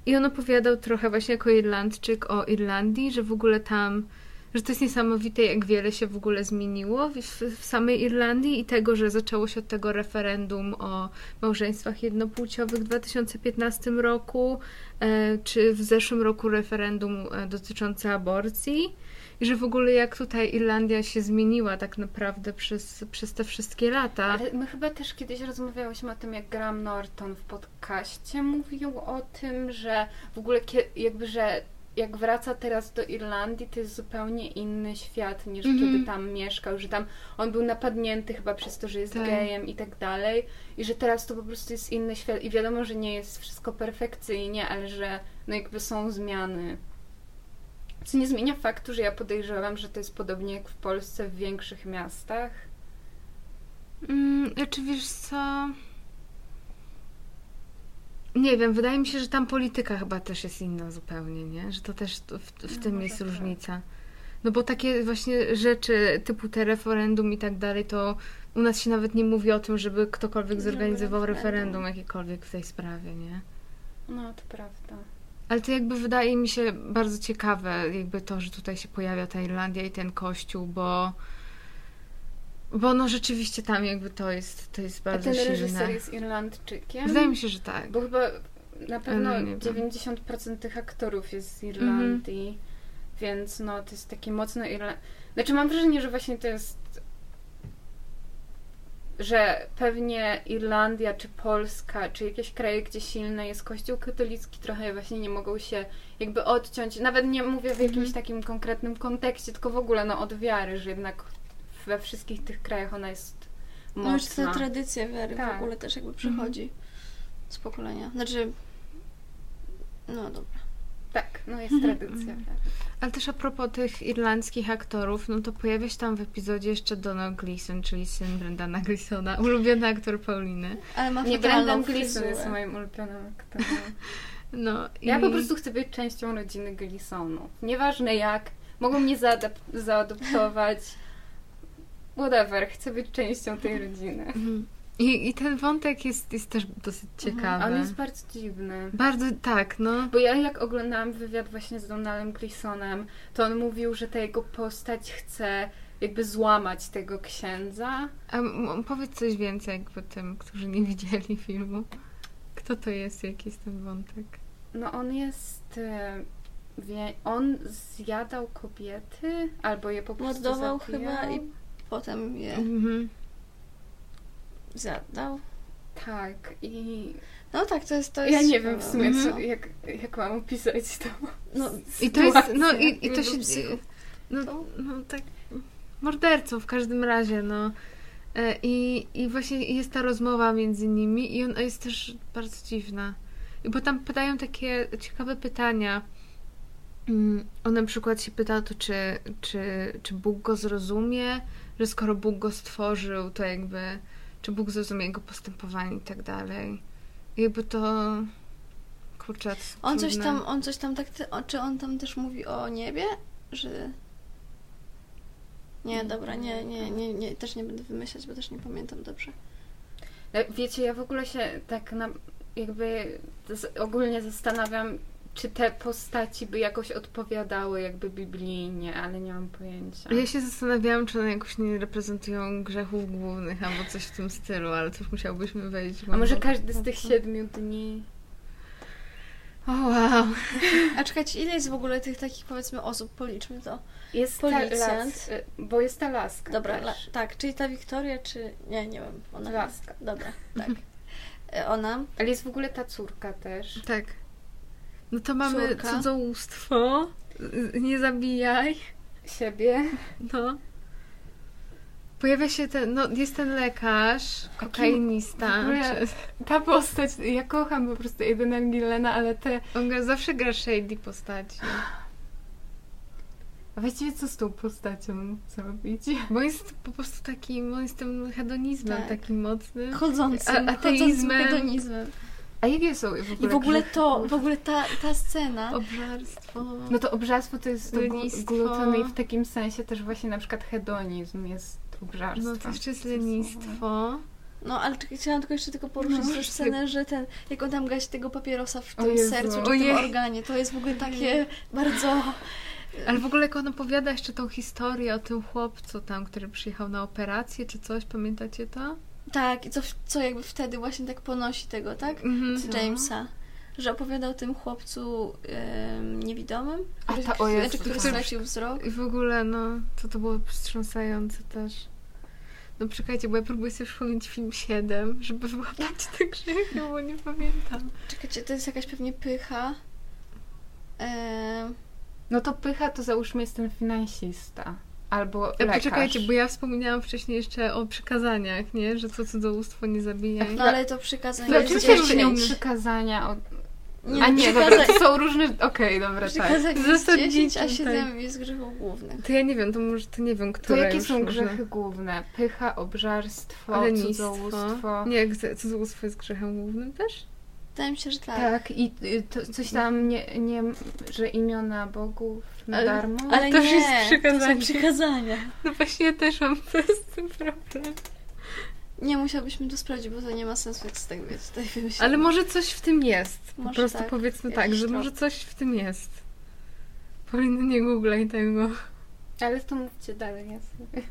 i on opowiadał trochę właśnie jako Irlandczyk o Irlandii, że w ogóle tam, że to jest niesamowite, jak wiele się w ogóle zmieniło w, w samej Irlandii i tego, że zaczęło się od tego referendum o małżeństwach jednopłciowych w 2015 roku, e, czy w zeszłym roku referendum e, dotyczące aborcji. I że w ogóle jak tutaj Irlandia się zmieniła tak naprawdę przez, przez te wszystkie lata. Ale my chyba też kiedyś rozmawiałyśmy o tym, jak Graham Norton w podcaście mówił o tym, że w ogóle jakby, że jak wraca teraz do Irlandii, to jest zupełnie inny świat niż Mhm. kiedy tam mieszkał, że tam on był napadnięty chyba przez to, że jest Tak. gejem i tak dalej i że teraz to po prostu jest inny świat i wiadomo, że nie jest wszystko perfekcyjnie, ale że no jakby są zmiany. Co nie zmienia faktu, że ja podejrzewam, że to jest podobnie jak w Polsce w większych miastach. Mm, czy wiesz co? Nie wiem, wydaje mi się, że tam polityka chyba też jest inna zupełnie, nie? Że to też w, w No, tym jest tak. różnica. No bo takie właśnie rzeczy typu te referendum i tak dalej, to u nas się nawet nie mówi o tym, żeby ktokolwiek zorganizował referendum. referendum jakiekolwiek w tej sprawie, nie? No, to prawda. Ale to jakby wydaje mi się bardzo ciekawe, jakby to, że tutaj się pojawia ta Irlandia i ten kościół, bo bo no rzeczywiście tam jakby to jest, to jest A bardzo ten silne. reżyser jest Irlandczykiem? Wydaje mi się, że tak. Bo chyba na pewno wiem. 90% tych aktorów jest z Irlandii, więc no to jest takie mocno Irland... Znaczy mam wrażenie, że właśnie to jest że pewnie Irlandia, czy Polska, czy jakieś kraje, gdzie silny jest kościół katolicki, trochę właśnie nie mogą się jakby odciąć. Nawet nie mówię w jakimś Mhm. takim konkretnym kontekście, tylko w ogóle no, od wiary, że jednak we wszystkich tych krajach ona jest No już ta mocna. tradycja wiary w Tak. ogóle też jakby przychodzi z pokolenia. Znaczy, no dobra. Tak, no jest Mhm. tradycja. Mhm. Tak. Ale też a propos tych irlandzkich aktorów, no to pojawia się tam w epizodzie jeszcze Donald Gleeson, czyli syn Brendana Gleesona, ulubiony aktor Pauliny. Ale ma Nie, Brendan Gleeson fryzurę. jest moim ulubionym aktorem. No, Ja i- po prostu chcę być częścią rodziny Gleesonów. Nieważne jak, mogą mnie zaadap- zaadoptować. Whatever, chcę być częścią tej rodziny. Mhm. I, I ten wątek jest, jest też dosyć ciekawy. On jest bardzo dziwny. Bardzo, tak, no. Bo ja jak oglądałam wywiad właśnie z Donaldem Gleesonem, to on mówił, że ta jego postać chce jakby złamać tego księdza. A powiedz coś więcej jakby tym, którzy nie widzieli filmu. Kto to jest, jaki jest ten wątek? No on jest... e, Wie, on zjadał kobiety, albo je po prostu Mordował zabijał. chyba i potem je Mhm. Zadał. Tak, i No tak, to jest... To jest ja nie wiem w sumie, Mhm. co, jak, jak mam opisać to. No, I to jest, no i, i to się, no, no tak, mordercą w każdym razie, no. E, I, I właśnie jest ta rozmowa między nimi i ona jest też bardzo dziwna. I bo tam pytają takie ciekawe pytania. Mm, On na przykład się pyta to, czy, czy, czy Bóg go zrozumie, że skoro Bóg go stworzył, to jakby, czy Bóg zrozumie jego postępowanie i tak dalej. Jakby to, kurczę, to On coś tam, on coś tam tak, ty, o, czy on tam też mówi o niebie? Że... Nie, dobra, nie, nie, nie, nie, też nie będę wymyślać, bo też nie pamiętam dobrze. E, Wiecie, ja w ogóle się tak na, jakby z, ogólnie zastanawiam, czy te postaci by jakoś odpowiadały jakby biblijnie, ale nie mam pojęcia. Ja się zastanawiałam, czy one jakoś nie reprezentują grzechów głównych albo coś w tym stylu, ale to już musiałbyśmy wejść. A może każdy z tych siedmiu dni... O wow. A czekajcie, ile jest w ogóle tych takich, powiedzmy, osób? Policzmy to. Jest Policjant. ta las, e, bo jest ta laska Dobra, la, tak, czyli ta Wiktoria, czy... Nie, nie wiem. Ona Laska. Dobra, tak. E, Ona... Ale jest w ogóle ta córka też. Tak. No to mamy Córka. cudzołóstwo. Nie zabijaj. Siebie. No. Pojawia się ten, no jest ten lekarz, kokainista. ogóle- Ta postać, ja kocham po prostu Aidena Gillena, ale te... on gra, zawsze gra shady postaci. A właściwie co z tą postacią zrobić? Bo jest po prostu takim, on jest tym hedonizmem Tak. takim mocnym. Chodzącym, ateizmem. chodzącym hedonizmem. A jakie są w ogóle I w ogóle to, w ogóle ta, ta scena... Obżarstwo. No to obżarstwo to jest Lenistwo. glu- gluton i w takim sensie też właśnie na przykład hedonizm jest obżarstwem. No to jeszcze jest lenistwo. No, ale chciałam tylko jeszcze tylko poruszyć No, scenę, że ten, jak on tam gasi tego papierosa w tym Jezu. sercu, czy w tym organie, to jest w ogóle takie bardzo... Ale w ogóle jak on opowiada jeszcze tą historię o tym chłopcu tam, który przyjechał na operację czy coś, pamiętacie to? Tak, i co, co jakby wtedy właśnie tak ponosi tego, tak? Mhm. Co? Jamesa. Że opowiadał tym chłopcu em, niewidomym, A który, ta- o Jezu, znaczy, który stracił wzrok. I w ogóle, no, to to było wstrząsające też. No czekajcie, bo ja próbuję sobie przypomnieć film 7, żeby wyłapać te grzechy, bo nie pamiętam. Czekajcie, to jest jakaś pewnie pycha. Em, No to pycha to załóżmy jest ten finansista. Albo E, lekarz. poczekajcie, bo ja wspominałam wcześniej jeszcze o przykazaniach, nie? Że to cudzołóstwo nie zabija. no ale to przykazanie No jest oczywiście, 10. przykazania. Od... Nie, A nie, przykaza- dobra, to są różne... Okej, dobra, tak. Zasadniczym, 10, a tak. 7 jest grzechów głównych. To ja nie wiem, to może to nie wiem, To które jakie już są grzechy główne? Pycha, obżarstwo, Lenistwo. cudzołóstwo. Nie, cudzołóstwo jest grzechem głównym też? Wydaje mi się, że tak. Tak, i y, to, coś tam, nie, nie, że imiona bogów na Ale- darmo. Ale To już nie, jest to przykazanie. są przykazania. No właśnie ja też mam z tym problem. Nie, musiałbyśmy to sprawdzić, bo to nie ma sensu, jak z tego jest tutaj wymyślić. Ale może coś w tym jest. Po Może prostu tak, powiedzmy tak, że trop. może coś w tym jest. Powinno nie googlej tego. Ale to mówcie dalej, ja sobie.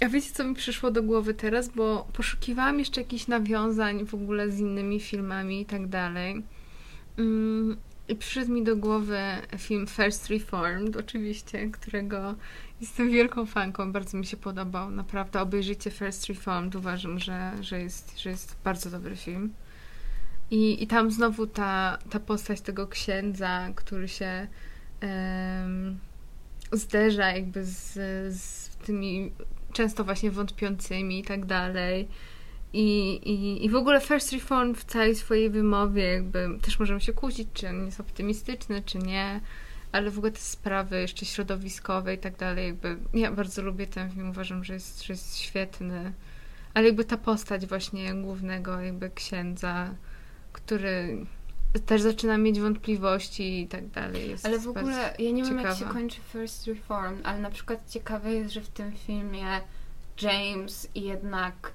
A wiecie, co mi przyszło do głowy teraz? Bo poszukiwałam jeszcze jakichś nawiązań w ogóle z innymi filmami i tak dalej. Mm, I przyszedł mi do głowy film First Reformed, oczywiście, którego jestem wielką fanką, bardzo mi się podobał. Naprawdę obejrzyjcie First Reformed, uważam, że, że, jest, że jest bardzo dobry film. I, i tam znowu ta, ta postać tego księdza, który się em, zderza jakby z, z tymi często właśnie wątpiącymi i tak dalej. I, i, I w ogóle First Reform w całej swojej wymowie jakby też możemy się kłócić, czy on jest optymistyczny, czy nie, ale w ogóle te sprawy jeszcze środowiskowe i tak dalej, jakby ja bardzo lubię ten film, uważam, że jest, że jest świetny. Ale jakby ta postać właśnie głównego jakby księdza, który też zaczyna mieć wątpliwości i tak dalej. Jest Ale w ogóle, ja nie wiem jak się kończy First Reform, ale na przykład ciekawe jest, że w tym filmie James jednak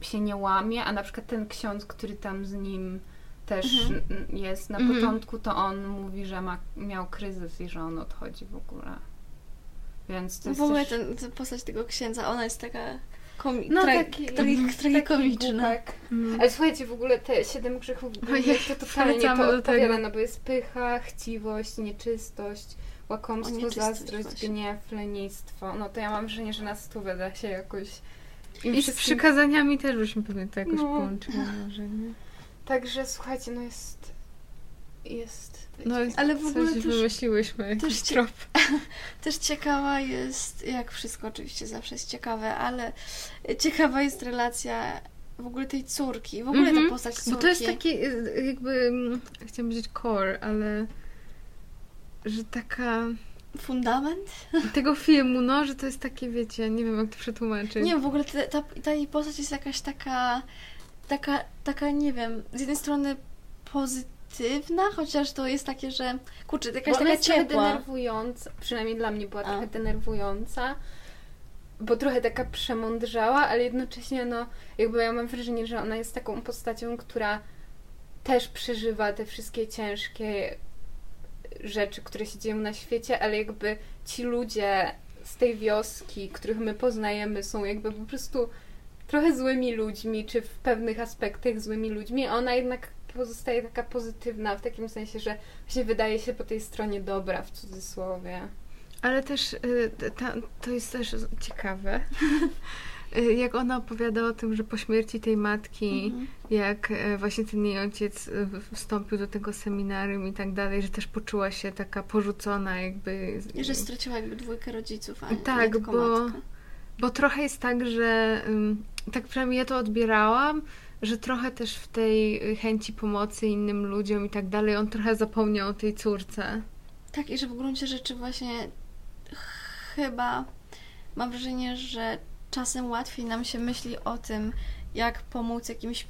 się nie łamie, a na przykład ten ksiądz, który tam z nim też Mhm. jest na Mhm. początku, to on mówi, że ma, miał kryzys i że on odchodzi w ogóle. Więc to No jest w ogóle też... ten, ta postać tego księdza, ona jest taka komi- No tra- taki, tra- tragikomiczna. głupek. Mm. Ale słuchajcie, w ogóle te siedem grzechów Ojej, to totalnie to do odpowiada, no bo jest pycha, chciwość, nieczystość, O, łakomstwo, nieczystość zazdrość, właśnie. gniew, lenistwo. No to ja mam wrażenie, że na stówę da się jakoś I z przykazaniami też byśmy pewnie to jakoś No. połączyli może, nie? Także słuchajcie, no jest... Jest... No, Ale w ogóle coś też- wymyśliłyśmy, też trop. Też ciekawa jest, jak wszystko oczywiście zawsze jest ciekawe, ale ciekawa jest relacja w ogóle tej córki, w ogóle Mhm. ta postać córki. Bo to jest taki y, jakby, mm, chciałam powiedzieć core, ale że taka fundament. tego filmu, no, że to jest takie, wiecie, nie wiem jak to przetłumaczyć. Nie w ogóle ta, ta, ta jej postać jest jakaś taka, taka, taka, nie wiem, z jednej strony pozytywna, chociaż to jest takie, że kurczę, jakaś Bo taka ciepła. denerwująca, przynajmniej dla mnie była A. trochę denerwująca, bo trochę taka przemądrzała, ale jednocześnie no, jakby ja mam wrażenie, że ona jest taką postacią, która też przeżywa te wszystkie ciężkie rzeczy, które się dzieją na świecie, ale jakby ci ludzie z tej wioski, których my poznajemy, są jakby po prostu trochę złymi ludźmi, czy w pewnych aspektach złymi ludźmi, a ona jednak pozostaje taka pozytywna, w takim sensie, że właśnie wydaje się po tej stronie dobra, w cudzysłowie. Ale też y, ta, to jest też ciekawe, y, jak ona opowiada o tym, że po śmierci tej matki, Mhm. jak e, właśnie ten jej ojciec wstąpił do tego seminarium i tak dalej, że też poczuła się taka porzucona jakby. I że straciła jakby dwójkę rodziców, a nie Tak, tylko bo- matkę. Bo trochę jest tak, że tak przynajmniej ja to odbierałam, że trochę też w tej y, chęci pomocy innym ludziom i tak dalej, on trochę zapomniał o tej córce. Tak, i że w gruncie rzeczy właśnie chyba mam wrażenie, że czasem łatwiej nam się myśli o tym, jak pomóc jakimś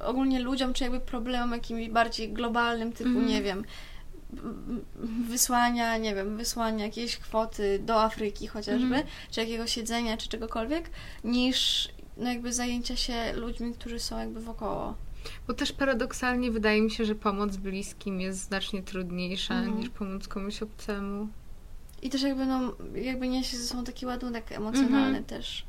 ogólnie ludziom, czy jakby problemom jakimś bardziej globalnym, typu, Mhm. nie wiem, wysłania, nie wiem, wysłania jakiejś kwoty do Afryki chociażby, Mhm. czy jakiegoś jedzenia, czy czegokolwiek, niż no jakby zajęcia się ludźmi, którzy są jakby wokoło. Bo też paradoksalnie wydaje mi się, że pomoc bliskim jest znacznie trudniejsza Mhm. niż pomóc komuś obcemu. I też jakby, no, jakby niesie ze sobą taki ładunek emocjonalny Mhm. też.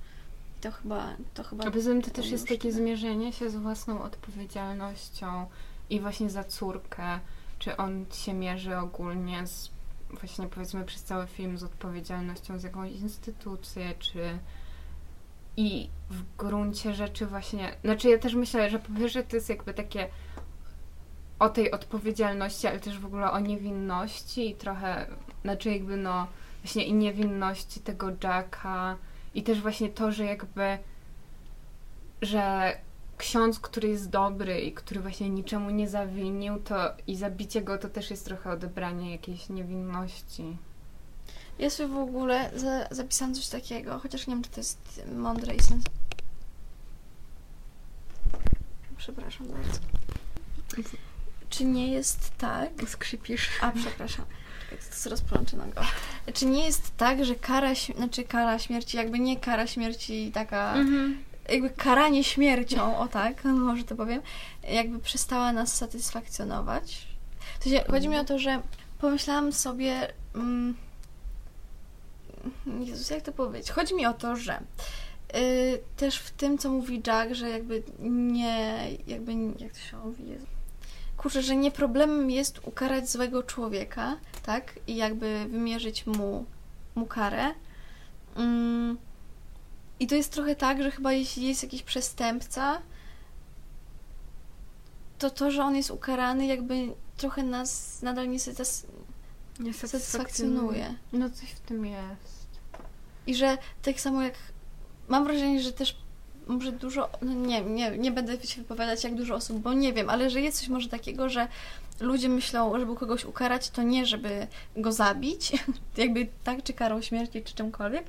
I to chyba, to chyba... A poza tym to też jest takie tak. zmierzenie się z własną odpowiedzialnością i właśnie za córkę, czy on się mierzy ogólnie z właśnie powiedzmy przez cały film z odpowiedzialnością za jakąś instytucję, czy i w gruncie rzeczy właśnie, znaczy ja też myślę, że po pierwsze to jest jakby takie o tej odpowiedzialności, ale też w ogóle o niewinności i trochę, znaczy jakby no właśnie i niewinności tego Jacka i też właśnie to, że jakby że ksiądz, który jest dobry i który właśnie niczemu nie zawinił, to i zabicie go to też jest trochę odebranie jakiejś niewinności. Ja sobie w ogóle za, zapisałam coś takiego, chociaż nie wiem, czy to jest mądre i sens. Przepraszam bardzo. Czy nie jest tak... Skrzypisz. A, przepraszam. Czekaj, to jest rozplączona go. Czy nie jest tak, że kara, znaczy kara śmierci, jakby nie kara śmierci taka... Mhm. jakby karanie śmiercią, o tak, może to powiem, jakby przestała nas satysfakcjonować. Chodzi mi o to, że pomyślałam sobie. Mm, Jezus, jak to powiedzieć? Chodzi mi o to, że y, też w tym, co mówi Jack, że jakby nie, jakby, jak to się mówi, Jezu. Kurczę, że nie problemem jest ukarać złego człowieka, tak? I jakby wymierzyć mu, mu karę. Mm, i to jest trochę tak, że chyba jeśli jest jakiś przestępca, to to, że on jest ukarany, jakby trochę nas nadal nie satys- Nie satysfakcjonuje. No coś w tym jest. I że tak samo jak. Mam wrażenie, że też może dużo. No nie, nie, nie będę się wypowiadać, jak dużo osób, bo nie wiem, ale że jest coś może takiego, że ludzie myślą, żeby kogoś ukarać, to nie, żeby go zabić, jakby tak, czy karą śmierci, czy czymkolwiek,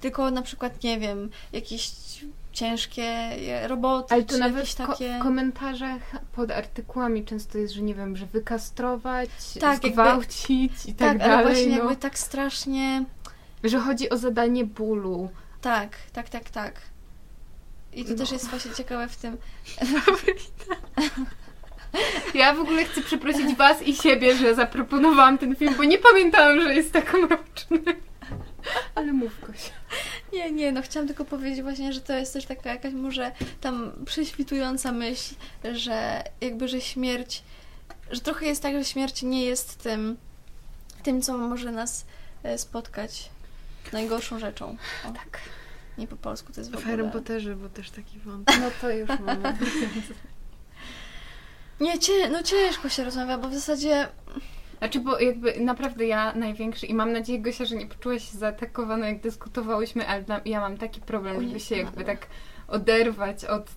tylko na przykład, nie wiem, jakieś ciężkie roboty, Ale to czy nawet w ko- takie... w komentarzach pod artykułami często jest, że nie wiem, że wykastrować, Tak, jakby- zgwałcić i tak, tak, ale dalej. właśnie no. jakby tak strasznie... Że chodzi o zadanie bólu. Tak, tak, tak, tak. I to No. też jest właśnie ciekawe w tym, Ja w ogóle chcę przeprosić Was i siebie, że zaproponowałam ten film, bo nie pamiętałam, że jest tak mroczny. Ale mów Gosia. Nie, nie, no chciałam tylko powiedzieć właśnie, że to jest też taka jakaś może tam prześwitująca myśl, że jakby, że śmierć, że trochę jest tak, że śmierć nie jest tym, tym co może nas e, spotkać najgorszą rzeczą. O. Tak. Nie po polsku, to jest w W ogóle... Harry Potterze był też taki wątek. No to już mamy. Nie, cię, no ciężko się rozmawia, bo w zasadzie Znaczy, bo jakby naprawdę ja największy i mam nadzieję, Gosia, że nie poczułaś się zaatakowana, jak dyskutowałyśmy, ale na, ja mam taki problem, żeby się jakby tak oderwać od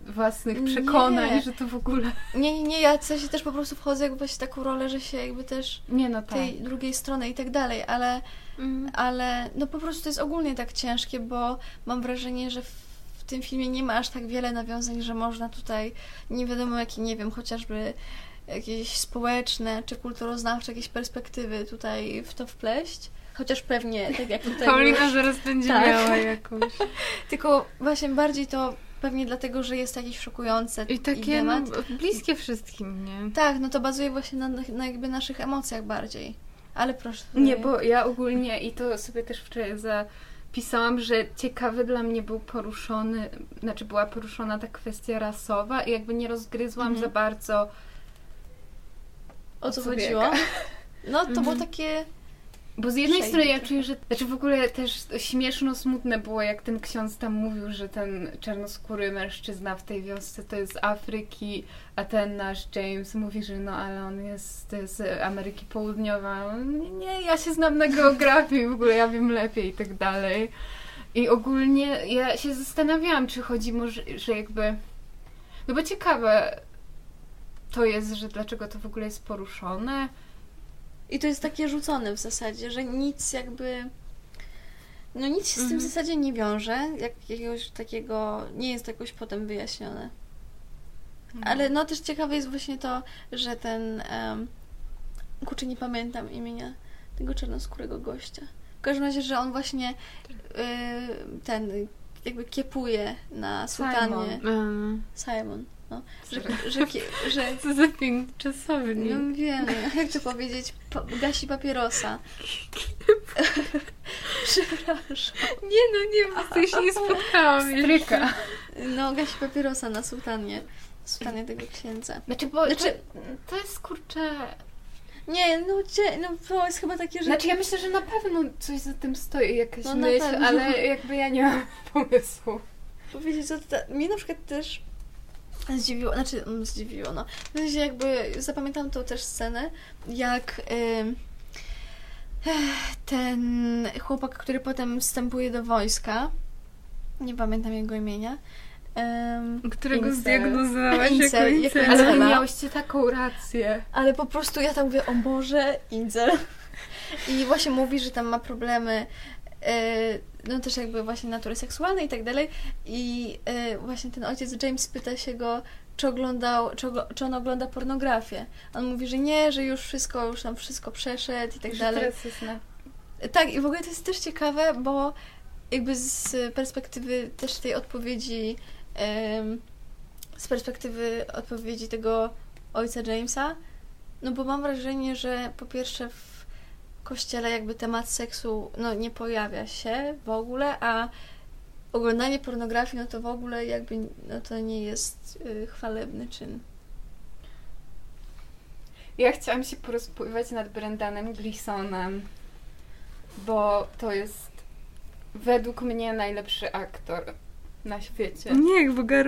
własnych Nie. przekonań, że to w ogóle... Nie, nie, nie, ja w sensie też po prostu wchodzę jakby właśnie w taką rolę, że się jakby też Nie no tak. tej drugiej strony i tak dalej, ale, Mhm. ale no po prostu to jest ogólnie tak ciężkie, bo mam wrażenie, że w, tym filmie nie ma aż tak wiele nawiązań, że można tutaj nie wiadomo jakie, nie wiem, chociażby jakieś społeczne czy kulturoznawcze jakieś perspektywy tutaj w to wpleść. Chociaż pewnie, tak jak tutaj Paulina zaraz będzie Tak. miała jakąś. tylko właśnie bardziej to pewnie dlatego, że jest jakieś szokujące I takie no, bliskie wszystkim, nie? Tak, no to bazuje właśnie na, na jakby naszych emocjach bardziej. Ale proszę. Nie, bo ja ogólnie i to sobie też wczoraj zapisałam, że ciekawy dla mnie był poruszony, znaczy była poruszona ta kwestia rasowa i jakby nie rozgryzłam Mhm. za bardzo o co chodziło? No to było Mhm. takie. Bo z jednej strony ja czuję, że. Znaczy w ogóle też śmieszno smutne było, jak ten ksiądz tam mówił, że ten czarnoskóry mężczyzna w tej wiosce to jest z Afryki, a ten nasz James mówi, że no ale on jest z Ameryki Południowej. Nie, ja się znam na geografii, w ogóle ja wiem lepiej i tak dalej. I ogólnie ja się zastanawiałam, czy chodzi może, że jakby. No bo ciekawe to jest, że dlaczego to w ogóle jest poruszone. I to jest takie rzucone w zasadzie, że nic jakby. No nic się z tym w Mhm. zasadzie nie wiąże. Jakiegoś takiego. Nie jest jakoś potem wyjaśnione. Ale no też ciekawe jest właśnie to, że ten. Um, kurczę, nie pamiętam imienia tego czarnoskórego gościa. W każdym razie, że on właśnie y, ten jakby kiepuje na sutannie. Um, Simon. No, że, że, że co za film czasowy, nie? no wiem, jak to powiedzieć, pa, gasi papierosa. Przepraszam. Nie no, nie, prostu się nie spotkałam Stryka. No, gasi papierosa na sutannie. Sutannie tego księdza. Znaczy, bo Znaczy- to, to jest kurczę. Nie, no, cie, no to jest chyba takie, że... Znaczy, ja myślę, że na pewno coś za tym stoi, jakaś No, myśl, ale jakby ja nie mam pomysłu. Powiedzieć, co to, ta- mnie na przykład też zdziwiło, znaczy mm, zdziwiło, no. W sensie jakby zapamiętam tą też scenę, jak ten chłopak, który potem wstępuje do wojska, nie pamiętam jego imienia, ym, Którego Incel. zdiagnozowałaś Incel, jako incel. Ale wy miałyście taką rację. ale po prostu ja tam mówię, o Boże, Incel. I właśnie mówi, że tam ma problemy no też jakby właśnie natury seksualnej i tak dalej. I e, właśnie ten ojciec James pyta się go, czy oglądał, czy, ogl- czy on ogląda pornografię. On mówi, że nie, że już wszystko, już tam wszystko przeszedł i tak Że dalej. teraz jest na... Tak, i w ogóle to jest też ciekawe, bo jakby z perspektywy też tej odpowiedzi, z perspektywy odpowiedzi tego ojca Jamesa, no bo mam wrażenie, że po pierwsze w kościele jakby temat seksu no nie pojawia się w ogóle, a oglądanie pornografii no to w ogóle jakby no to nie jest y, chwalebny czyn. Ja chciałam się porozpływać nad Brendanem Gleesonem, bo to jest według mnie najlepszy aktor na świecie. Nie, jak Boga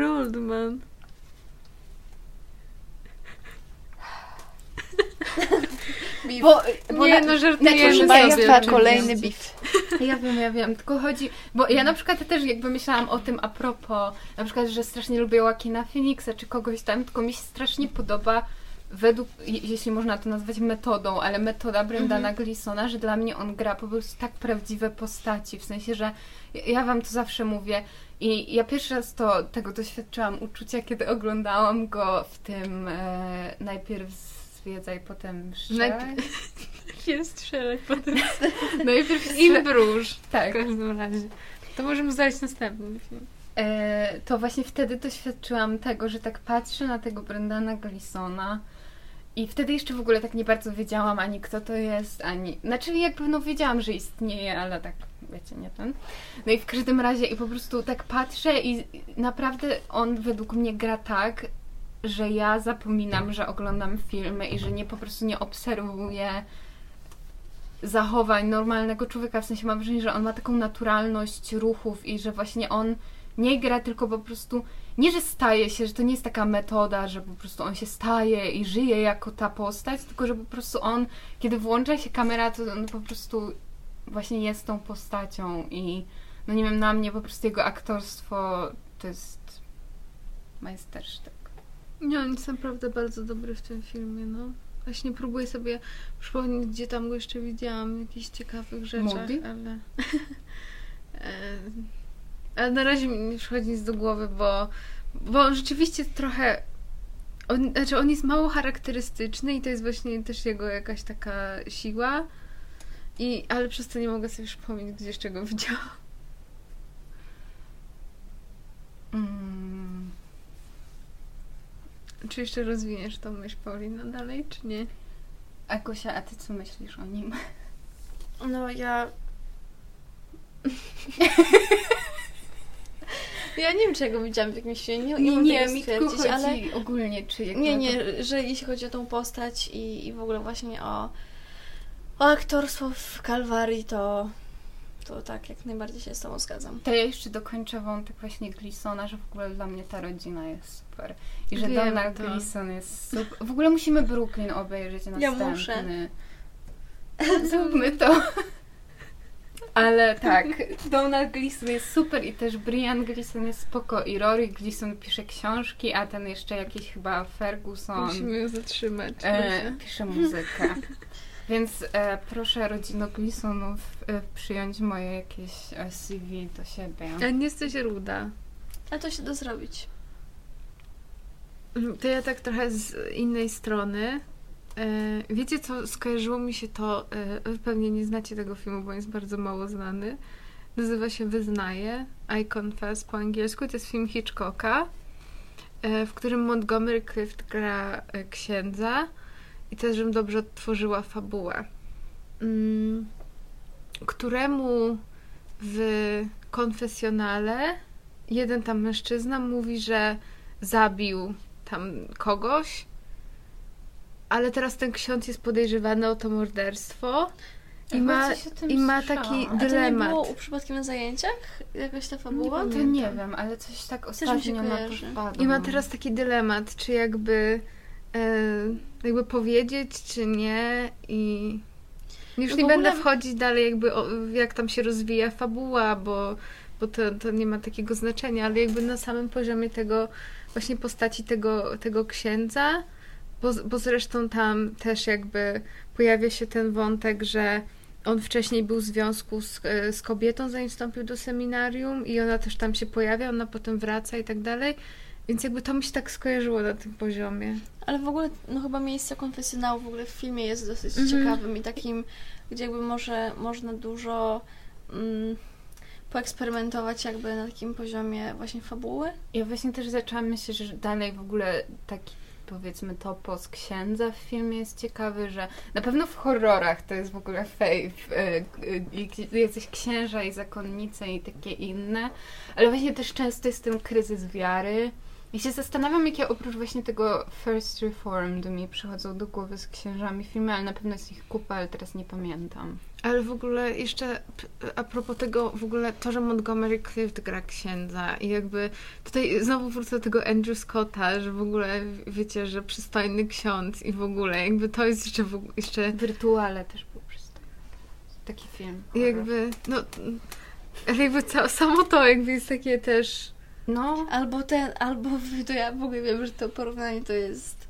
Oldman. Bo, bo Nie, na, no. Państwa, oczywiście. kolejny beef. Ja wiem, ja wiem, tylko chodzi, bo ja na przykład też jakby myślałam o tym a propos, na przykład, że strasznie lubię Joaquina Phoenixa czy kogoś tam, tylko mi się strasznie podoba według, je- jeśli można to nazwać metodą, ale metoda Brendana Gleesona, że dla mnie on gra po prostu tak prawdziwe postaci, w sensie, że ja- wam to zawsze mówię i ja pierwszy raz to tego doświadczyłam uczucia, kiedy oglądałam go w tym e, najpierw zwiedzaj, potem strzelaj. Najpierw- Jest strzelać potem. najpierw I strze- Bruż. W tak. każdym razie. To możemy zdać następny film. E, to właśnie wtedy doświadczyłam tego, że tak patrzę na tego Brendana Gleesona i wtedy jeszcze w ogóle tak nie bardzo wiedziałam ani kto to jest, ani... Znaczy jakby no wiedziałam, że istnieje, ale tak wiecie, nie ten. No i w każdym razie i po prostu tak patrzę i naprawdę on według mnie gra tak, że ja zapominam, że oglądam filmy i że nie po prostu nie obserwuję zachowań normalnego człowieka, w sensie mam wrażenie, że on ma taką naturalność ruchów i że właśnie on nie gra, tylko po prostu nie, że staje się, że to nie jest taka metoda, że po prostu on się staje i żyje jako ta postać, tylko że po prostu on, kiedy włącza się kamera, to on po prostu właśnie jest tą postacią i no nie wiem, na mnie po prostu jego aktorstwo to jest majstersztyk. Nie, on jest naprawdę bardzo dobry w tym filmie, no. Właśnie próbuję sobie przypomnieć, gdzie tam go jeszcze widziałam, jakichś ciekawych rzeczach, Moody? ale... E, ale na razie mi nie przychodzi nic do głowy, bo, bo on rzeczywiście trochę... On, znaczy on jest mało charakterystyczny i to jest właśnie też jego jakaś taka siła. I, ale przez to nie mogę sobie przypomnieć, gdzie jeszcze go widziałam. Mm. Czy jeszcze rozwiniesz tą myśl, Paulina, dalej, czy nie? A Gosia, a ty co myślisz o nim? No ja. ja nie wiem, czego widziałam w jakimś filmie. Nie, nie, Nie, mi tylko chodzi ale. ogólnie, czy jak Nie, nie, że jeśli chodzi o tą postać i, i w ogóle właśnie o, o aktorstwo w Kalwarii, to, to tak, jak najbardziej się z Tobą zgadzam. To ja jeszcze dokończę wątek właśnie Gleesona, że w ogóle dla mnie ta rodzina jest super. I że Wiem Donald to. Gleeson jest super. W ogóle musimy Brooklyn obejrzeć Ja następny. muszę. Zróbmy to. Ale tak, Donald Gleeson jest super i też Brian Gleeson jest spoko i Rory Gleeson pisze książki, a ten jeszcze jakiś chyba Ferguson Musimy ją zatrzymać. e, pisze muzykę. Więc e, proszę rodzino Gleesonów e, przyjąć moje jakieś e, CV do siebie. A nie jesteś ruda. A to się da zrobić. To ja tak trochę z innej strony. E, Wiecie co, skojarzyło mi się to, e, wy pewnie nie znacie tego filmu, bo jest bardzo mało znany. Nazywa się Wyznaję, I Confess po angielsku. To jest film Hitchcocka, e, w którym Montgomery Clift gra e, księdza i też, żebym dobrze odtworzyła fabułę, mm, któremu w konfesjonale jeden tam mężczyzna mówi, że zabił tam kogoś, ale teraz ten ksiądz jest podejrzewany o to morderstwo i ma, i ma taki A to nie dylemat. było u przypadkiem na zajęciach? Jakaś ta fabuła? Nie To nie wiem, ale coś tak mi się ostatnio na. I ma teraz taki dylemat, czy jakby jakby powiedzieć, czy nie i już No nie w będę ogóle- wchodzić dalej jakby o, jak tam się rozwija fabuła, bo, bo to, to nie ma takiego znaczenia, ale jakby na samym poziomie tego właśnie postaci tego, tego księdza, bo, bo zresztą tam też jakby pojawia się ten wątek, że on wcześniej był w związku z, e, z kobietą, zanim wstąpił do seminarium i ona też tam się pojawia, ona potem wraca i tak dalej. Więc jakby to mi się tak skojarzyło na tym poziomie. Ale w ogóle, no chyba miejsce konfesjonału w ogóle w filmie jest dosyć Mhm. ciekawym i takim, gdzie jakby może można dużo mm, poeksperymentować jakby na takim poziomie właśnie fabuły. Ja właśnie też zaczęłam myśleć, że dalej w ogóle taki powiedzmy topos księdza w filmie jest ciekawy, że na pewno w horrorach to jest w ogóle faith, e, e, i- jacyś księża i zakonnice i takie inne, ale właśnie też często jest ten kryzys wiary. I się zastanawiam, jakie oprócz właśnie tego First Reformed mi przychodzą do głowy z księżami filmy, ale na pewno jest ich kupa, ale teraz nie pamiętam. Ale w ogóle jeszcze a propos tego, w ogóle to, że Montgomery Clift gra księdza i jakby tutaj znowu wrócę do tego Andrew Scotta, że w ogóle wiecie, że przystojny ksiądz i w ogóle jakby to jest jeszcze, w, jeszcze W Rytuale też był przystojny. Taki film. Horror. jakby, no, ale jakby samo to jakby jest takie też, No, Albo ten, albo to ja w ogóle wiem, że to porównanie to jest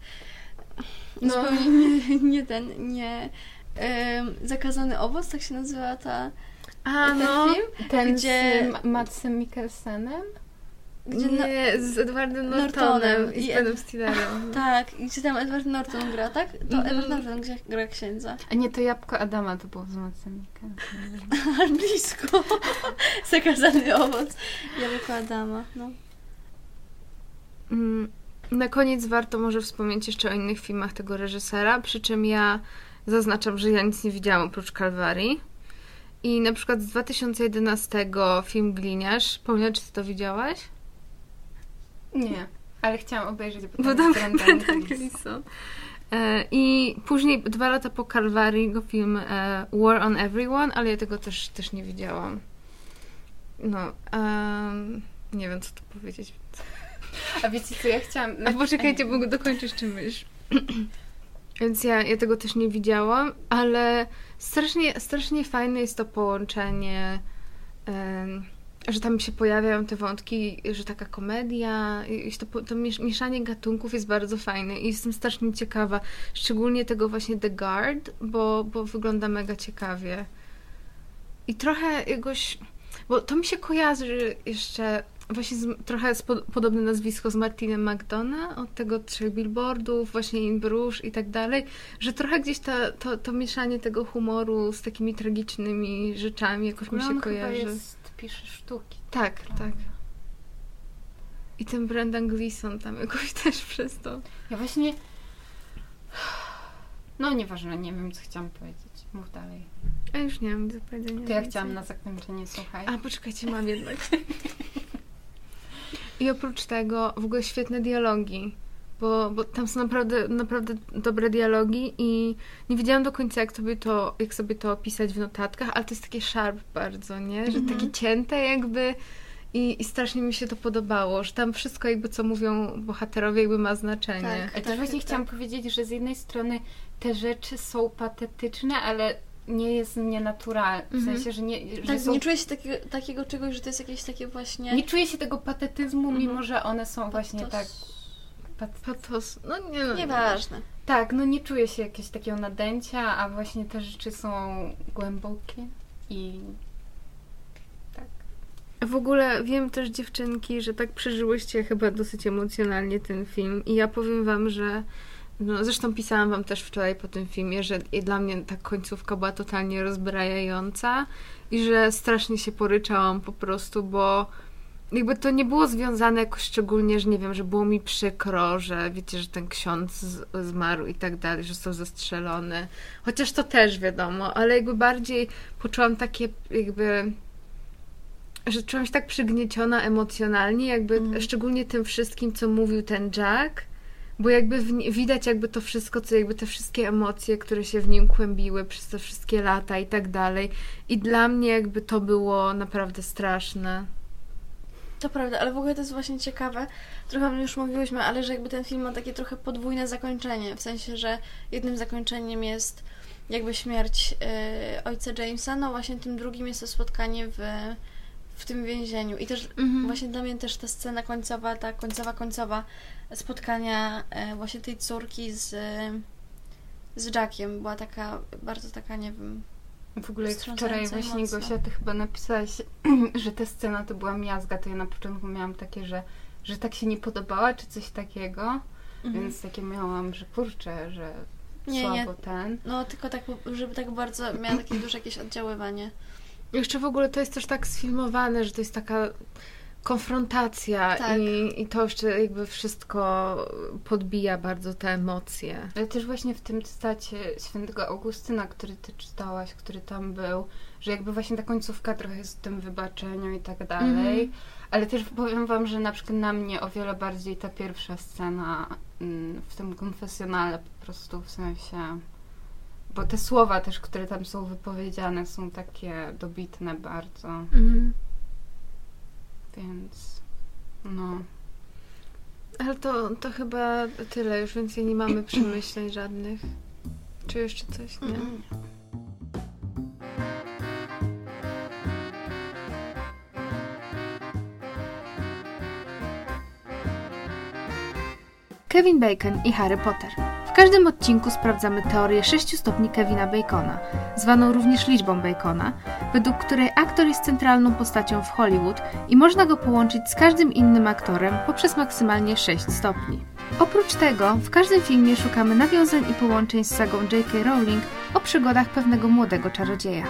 No. zupełnie nie, nie ten, nie Zakazany owoc, tak się nazywa ta a ten no, film? ten Gdzie- z Ma- Madsem Mikkelsenem? Gdzie na, nie, z Edwardem Nortonem Nortonem i z Benem Stillerem. tak, i gdzie tam Edward Norton gra, tak? To Mhm. Edward Norton gdzie gra księdza. A nie, to Jabłko Adama to było. Ale blisko. Zakazany owoc. Jabłko Adama, no. Mm, Na koniec warto może wspomnieć jeszcze o innych filmach tego reżysera, przy czym ja zaznaczam, że ja nic nie widziałam oprócz Kalwarii. I na przykład z 2011 film Gliniarz. Paulina, czy ty to widziałaś? Nie, ale chciałam obejrzeć, bo Bo tam tam jest Brendan Brendan Gleeson. Gleeson. E, I później, dwa lata po Kalwarii, go film e, War on Everyone, ale ja tego też, też nie widziałam. No, em, nie wiem, co tu powiedzieć. A wiecie co, ja chciałam... A poczekajcie, bo dokończysz czy myśl. Więc ja, ja tego też nie widziałam, ale strasznie, strasznie fajne jest to połączenie, em, że tam się pojawiają te wątki, że taka komedia, to, to miesz- mieszanie gatunków jest bardzo fajne i jestem strasznie ciekawa, szczególnie tego właśnie The Guard, bo, bo wygląda mega ciekawie. I trochę jakoś, bo to mi się kojarzy jeszcze właśnie z, trochę z, pod- podobne nazwisko z Martinem McDonough, od tego trzech billboardów, właśnie In Bruges i tak dalej, że trochę gdzieś ta, to, to mieszanie tego humoru z takimi tragicznymi rzeczami jakoś mi się On chyba kojarzy. Pisze sztuki. Tak, prawda? tak. I ten Brendan Gleeson tam jakoś też przez to. Ja właśnie... No nieważne, nie wiem co chciałam powiedzieć. Mów dalej. A już nie mam do powiedzenia. To ja więcej. chciałam na zakończenie, słuchaj. A poczekajcie, mam jednak. I oprócz tego w ogóle świetne dialogi, bo, bo tam są naprawdę, naprawdę dobre dialogi i nie wiedziałam do końca, jak sobie to, jak sobie to opisać w notatkach, ale to jest takie sharp bardzo, nie? Że Mhm. takie cięte jakby i, i strasznie mi się to podobało, że tam wszystko jakby, co mówią bohaterowie jakby ma znaczenie. Tak. Ale też właśnie tak. chciałam powiedzieć, że z jednej strony te rzeczy są patetyczne, ale nie jest nienaturalne. W Mhm. sensie, że nie, że Tak, są... nie czuję się takiego, takiego czegoś, że to jest jakieś takie właśnie... nie czuję się tego patetyzmu, Mhm. mimo że one są właśnie Patos. tak... Pat... Patos, no nie no. Nieważne. Tak, no nie czuję się jakiegoś takiego nadęcia, a właśnie te rzeczy są głębokie i tak. W ogóle wiem też dziewczynki, że tak przeżyłyście chyba dosyć emocjonalnie ten film i ja powiem wam, że no, zresztą pisałam wam też wczoraj po tym filmie, że i dla mnie ta końcówka była totalnie rozbrajająca i że strasznie się poryczałam po prostu, bo jakby to nie było związane jakoś szczególnie, że nie wiem, że było mi przykro, że wiecie, że ten ksiądz zmarł i tak dalej, że został zastrzelony. Chociaż to też wiadomo, ale jakby bardziej poczułam takie jakby że czułam się tak przygnieciona emocjonalnie, jakby Mhm. szczególnie tym wszystkim, co mówił ten Jack, bo jakby w, widać jakby to wszystko, co jakby te wszystkie emocje, które się w nim kłębiły przez te wszystkie lata i tak dalej. I dla mnie jakby to było naprawdę straszne. To prawda, ale w ogóle to jest właśnie ciekawe. Trochę o tym już mówiłyśmy, ale że jakby ten film ma takie trochę podwójne zakończenie. W sensie, że jednym zakończeniem jest jakby śmierć y, ojca Jamesa, no właśnie tym drugim jest to spotkanie w, w tym więzieniu. I też Mhm. właśnie dla mnie też ta scena końcowa, ta końcowa, końcowa spotkania e, właśnie tej córki z, z Jackiem była taka, bardzo taka, nie wiem, W ogóle jak wczoraj właśnie mocno. Gosia, ty chyba napisałaś, że ta scena to była miazga, to ja na początku miałam takie, że, że tak się nie podobała, czy coś takiego, więc takie miałam, że kurczę, że Nie, słabo nie. ten. No tylko tak, żeby tak bardzo miała takie duże jakieś oddziaływanie. Jeszcze w ogóle to jest też tak sfilmowane, że to jest taka konfrontacja Tak. i, i to jeszcze jakby wszystko podbija bardzo te emocje. Ale też właśnie w tym cytacie świętego Augustyna, który ty czytałaś, który tam był, że jakby właśnie ta końcówka trochę jest w tym wybaczeniu i tak dalej. Mhm. Ale też powiem wam, że na przykład na mnie o wiele bardziej ta pierwsza scena mm, w tym konfesjonale po prostu w sensie. Bo te słowa też, które tam są wypowiedziane, są takie dobitne bardzo, Mhm. Więc no. Ale to, to chyba tyle, już więcej nie mamy przemyśleń żadnych. Czy jeszcze coś? Nie. Kevin Bacon i Harry Potter. Każdym odcinku sprawdzamy teorię 6 stopni Kevina Bacona, zwaną również liczbą Bacona, według której aktor jest centralną postacią w Hollywood i można go połączyć z każdym innym aktorem poprzez maksymalnie 6 stopni. Oprócz tego, w każdym filmie szukamy nawiązań i połączeń z sagą J.K. Rowling o przygodach pewnego młodego czarodzieja.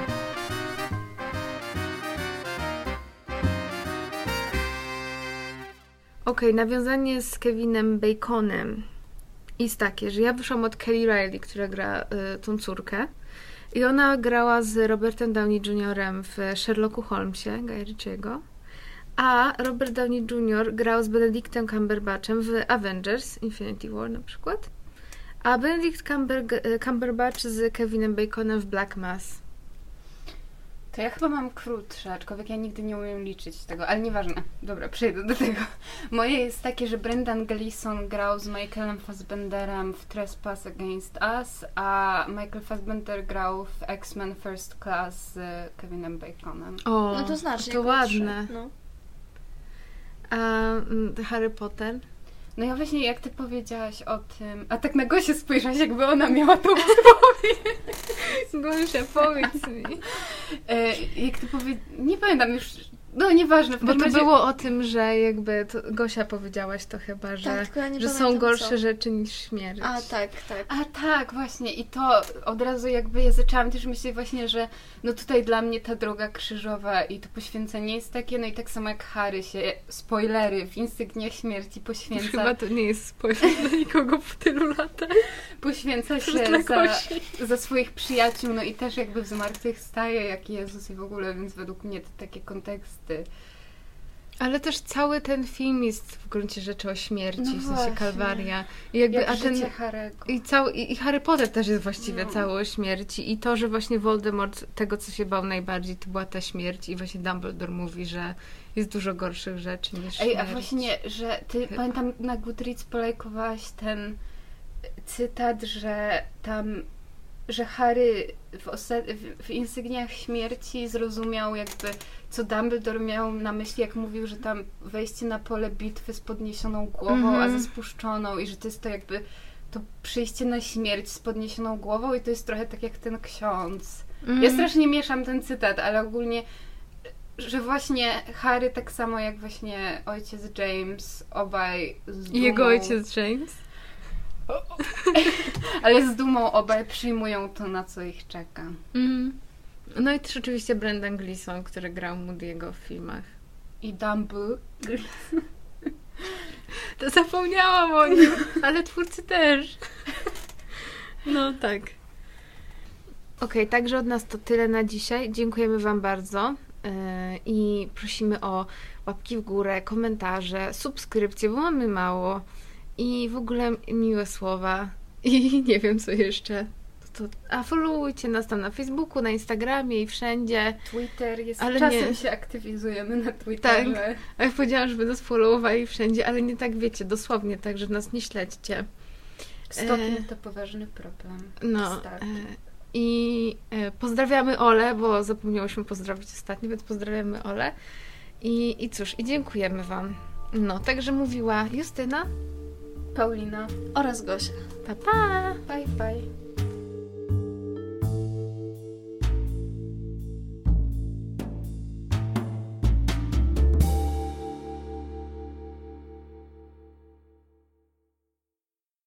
Okej, nawiązanie z Kevinem Baconem jest takie, że ja wyszłam od Kelly Riley, która gra y, tą córkę. I ona grała z Robertem Downey Jr. w Sherlocku Holmesie, Guy. A Robert Downey Jr. grał z Benedictem Cumberbatchem w Avengers Infinity War na przykład. A Benedict Cumber- Cumberbatch z Kevinem Baconem w Black Mass. To ja chyba mam krótsze, aczkolwiek ja nigdy nie umiem liczyć tego, ale nieważne. Dobra, przejdę do tego. Moje jest takie, że Brendan Gleeson grał z Michaelem Fassbenderem w Trespass Against Us, a Michael Fassbender grał w X-Men First Class z Kevinem Baconem. O, No to znacznie to ładne. No. A mm, Harry Potter? No ja właśnie jak ty powiedziałaś o tym, a tak na Gosię spojrzałaś, jakby ona miała tą odpowiedź. Gosia, powiedz mi. E, jak ty powie... Nie pamiętam już, no nieważne. W Bo to razie- było o tym, że jakby, to Gosia powiedziałaś to chyba, że, Tak, tylko ja nie że są gorsze co. rzeczy niż śmierć. A tak, tak. A tak, właśnie. I to od razu jakby ja zaczęłam też myśleć właśnie, że no tutaj dla mnie ta droga krzyżowa i to poświęcenie jest takie, no i tak samo jak Harry się, spoilery, w Insygniach Śmierci poświęca, Chyba to nie jest spoiler dla nikogo po tylu latach. poświęca się za, za swoich przyjaciół, no i też jakby w zmartwychwstaje jak Jezus i w ogóle, więc według mnie to takie konteksty. Ale też cały ten film jest w gruncie rzeczy o śmierci, No w sensie właśnie. Kalwaria. I jakby, Jak a ten, i, cały, i, I Harry Potter też jest właściwie No. cały o śmierci. I to, że właśnie Voldemort tego, co się bał najbardziej, to była ta śmierć. I właśnie Dumbledore mówi, że jest dużo gorszych rzeczy niż Ej, śmierć. a właśnie, że ty pamiętam na Goodreads polajkowałaś ten cytat, że tam, że Harry w, w, Insygniach Śmierci zrozumiał jakby, co Dumbledore miał na myśli, jak mówił, że tam wejście na pole bitwy z podniesioną głową, a Mhm. ze spuszczoną i że to jest to jakby to przyjście na śmierć z podniesioną głową i to jest trochę tak jak ten ksiądz. Mm. Ja strasznie mieszam ten cytat, ale ogólnie, że właśnie Harry tak samo jak właśnie ojciec James, obaj z dumą, jego ojciec James. ale z dumą obaj przyjmują to, na co ich czeka. Mm. No i też oczywiście Brendan Gleeson, który grał Moody'ego w filmach. I Dumbledore. To zapomniałam o nim, ale twórcy też. No tak. Okej, także od nas to tyle na dzisiaj. Dziękujemy Wam bardzo yy, i prosimy o łapki w górę, komentarze, subskrypcje, bo mamy mało i w ogóle miłe słowa i nie wiem co jeszcze. To, a followujcie nas tam na Facebooku, na Instagramie i wszędzie. Twitter jest, Ale czasem nie. się aktywizujemy na Twitterze. A ja powiedziałam, żeby nas followowali wszędzie, ale nie tak wiecie, dosłownie tak, że nas nie śledźcie. Stopnie E, to poważny problem. No. E, I e, pozdrawiamy Ole, bo zapomniałyśmy pozdrowić ostatnio, więc pozdrawiamy Ole. I, I cóż, i dziękujemy Wam. No, także mówiła Justyna. Paulina. Oraz Gosia. Pa, pa! Bye bye.